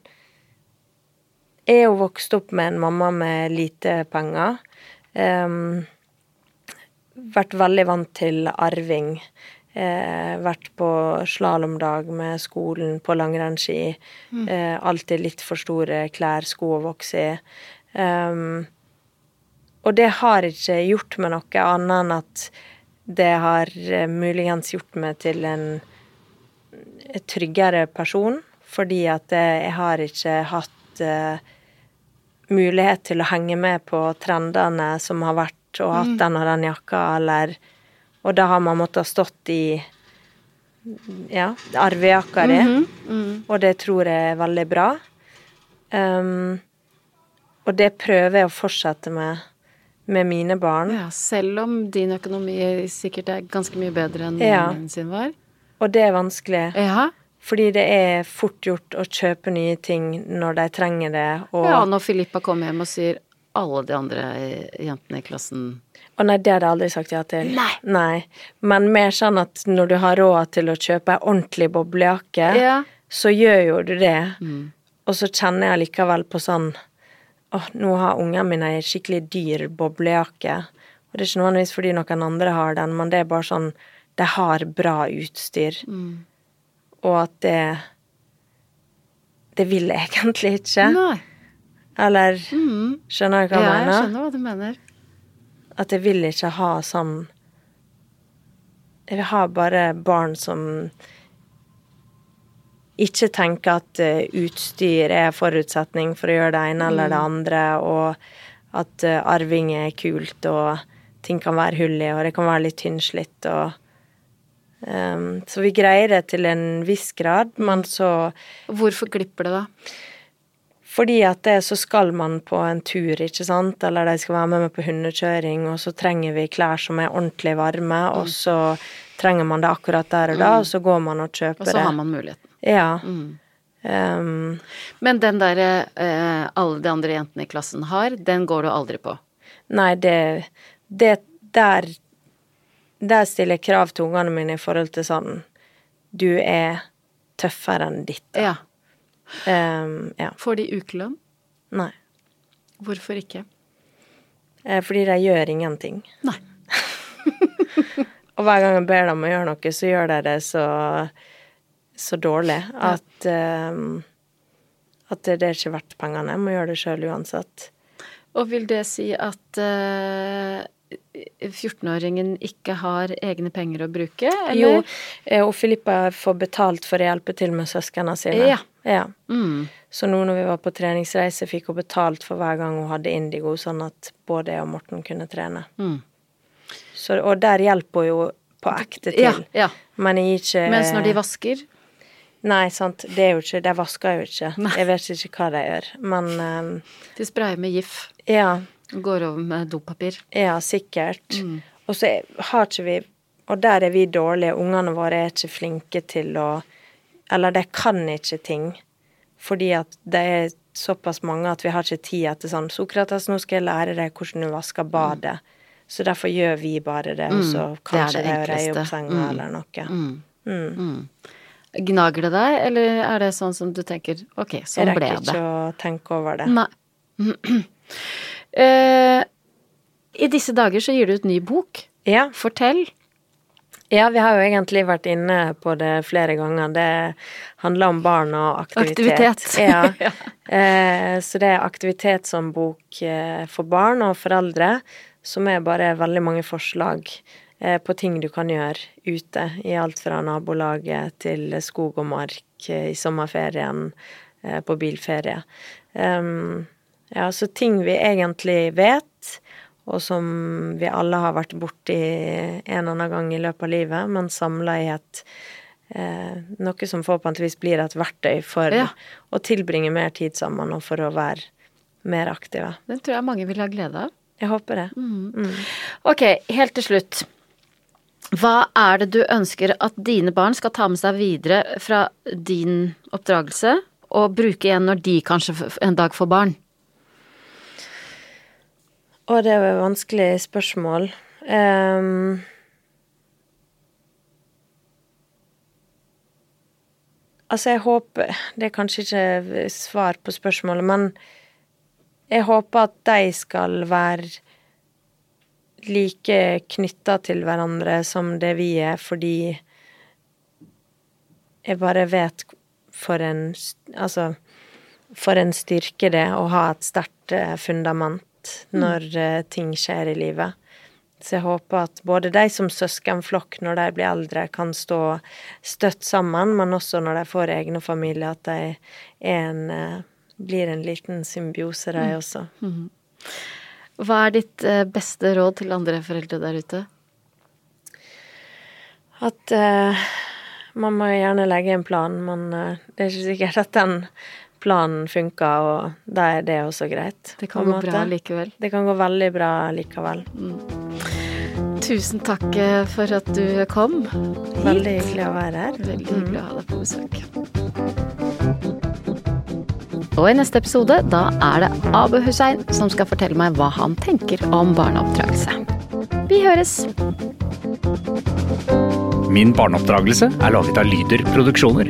Jeg er jo vokst opp med en mamma med lite penger. Um, vært veldig vant til arving. Eh, vært på slalåmdag med skolen på langrennsski. Mm. Eh, alltid litt for store klær, sko å vokse i. Um, og det har ikke gjort meg noe annet enn at det har uh, muligens gjort meg til en tryggere person, fordi at jeg har ikke hatt uh, mulighet til å henge med på trendene som har vært, og hatt mm. den og den jakka, eller og da har man måttet ha stått i ja, arvejakka di, mm -hmm. mm. og det tror jeg er veldig bra. Um, og det prøver jeg å fortsette med med mine barn. Ja, selv om din økonomi sikkert er ganske mye bedre enn ja. min sin var? Og det er vanskelig. Ja. Fordi det er fort gjort å kjøpe nye ting når de trenger det, og Ja, når Filippa kommer hjem og sier alle de andre jentene i klassen Å nei, det hadde jeg aldri sagt ja til. Nei. nei. Men mer sånn at når du har råd til å kjøpe ei ordentlig boblejakke, Ja. så gjør jo du det. Mm. Og så kjenner jeg likevel på sånn Åh, nå har ungene mine ei skikkelig dyr boblejakke. Og det er ikke nødvendigvis fordi noen andre har den, men det er bare sånn De har bra utstyr. Mm. Og at det Det vil jeg egentlig ikke. Nei. Eller Mm. Skjønner du hva Ja, jeg jeg skjønner hva du mener. At jeg vil ikke ha sånn Jeg vil ha bare barn som ikke tenke at eh, utstyr er forutsetning for å gjøre det ene eller det andre, og at eh, arving er kult, og ting kan være hull i, og det kan være litt tynnslitt, og um, Så vi greier det til en viss grad, men så Hvorfor glipper det, da? fordi at det, så skal man på en tur, ikke sant, eller de skal være med meg på hundekjøring, og så trenger vi klær som er ordentlig varme, Mm. og så trenger man det akkurat der og da, og så går man og kjøper det. Og så har man muligheten. Ja. Mm. Um, Men den derre eh, alle de andre jentene i klassen har, den går du aldri på. nei, det, det der Der stiller jeg krav til ungene mine i forhold til sånn Du er tøffere enn ditt. Ja. Um, ja. Får de ukelønn? Nei. Hvorfor ikke? Eh, fordi de gjør ingenting. Nei. Og hver gang jeg ber dem å gjøre noe, så gjør de det så, så dårlig at ehm, at det, det er ikke verdt pengene. Jeg må gjøre det sjøl uansett. Og vil det si at uh, 14-åringen ikke har egne penger å bruke, eller? Jo, eh, og Filippa får betalt for å hjelpe til med søsknene sine. Ja. ja. Mm. Så nå når vi var på treningsreise, fikk hun betalt for hver gang hun hadde indigo, sånn at både jeg og Morten kunne trene. Mm. Så, og der hjelper hun jo på ekte til. Ja, ja. Men jeg gir ikke Mens når de vasker Nei, sant. Det er jo ikke De vasker jo ikke. Jeg vet ikke hva de gjør. Men um, De sprayer med GIF ja. går over med dopapir. Ja, sikkert. Mm. Og så har ikke vi Og der er vi dårlige. Ungene våre er ikke flinke til å Eller de kan ikke ting. Fordi at det er såpass mange at vi har ikke tid etter sånn Sokrates, nå skal jeg lære deg hvordan du vasker badet. Så derfor gjør vi bare det, og så Mm. det er kanskje det jeg reier enkleste. opp senga Mm. eller noe. Mm. Gnager det deg, eller er det sånn som du tenker ok, Jeg sånn ble rekker det? ikke å tenke over det. Nei. Eh, I disse dager så gir du ut ny bok. Ja. Fortell. Ja, vi har jo egentlig vært inne på det flere ganger. Det handler om barn og aktivitet. Aktivitet. Ja. Eh, så det er aktivitet som bok for barn og foreldre, som er bare veldig mange forslag eh, på ting du kan gjøre ute. I alt fra nabolaget til skog og mark eh, i sommerferien, eh, på bilferie. Ja, så ting vi egentlig vet, og som vi alle har vært borti en eller annen gang i løpet av livet, men samla i et eh, Noe som forhåpentligvis blir et verktøy for Ja. å tilbringe mer tid sammen, og for å være mer aktive. Den tror jeg mange vil ha glede av. Jeg håper det. Ok, helt til slutt. Hva er det du ønsker at dine barn skal ta med seg videre fra din oppdragelse, og bruke igjen når de kanskje en dag får barn? Å, det er jo et vanskelig spørsmål. Um, altså, jeg håper Det er kanskje ikke svar på spørsmålet, men jeg håper at de skal være like knytta til hverandre som det vi er, fordi jeg bare vet for en Altså, for en styrke det å ha et sterkt eh, fundament når mm. ting skjer i livet. Så jeg håper at både de som søskenflokk når de blir eldre, kan stå støtt sammen, men også når de får egne familier, at de en, eh, blir en liten symbiose, de også. Hva er ditt eh, beste råd til andre foreldre der ute? At eh, man må gjerne legge en plan, men eh, det er ikke sikkert at den planen funker, og da er det også greit. Det kan gå gå bra likevel. Det kan gå veldig bra likevel. tusen takk eh, for at du kom. Veldig hyggelig å være her. Veldig hyggelig å ha deg på besøk. Og i neste episode, da er det Abu Hussein som skal fortelle meg hva han tenker om barneoppdragelse. Vi høres! Min barneoppdragelse er laget av Lyder Produksjoner.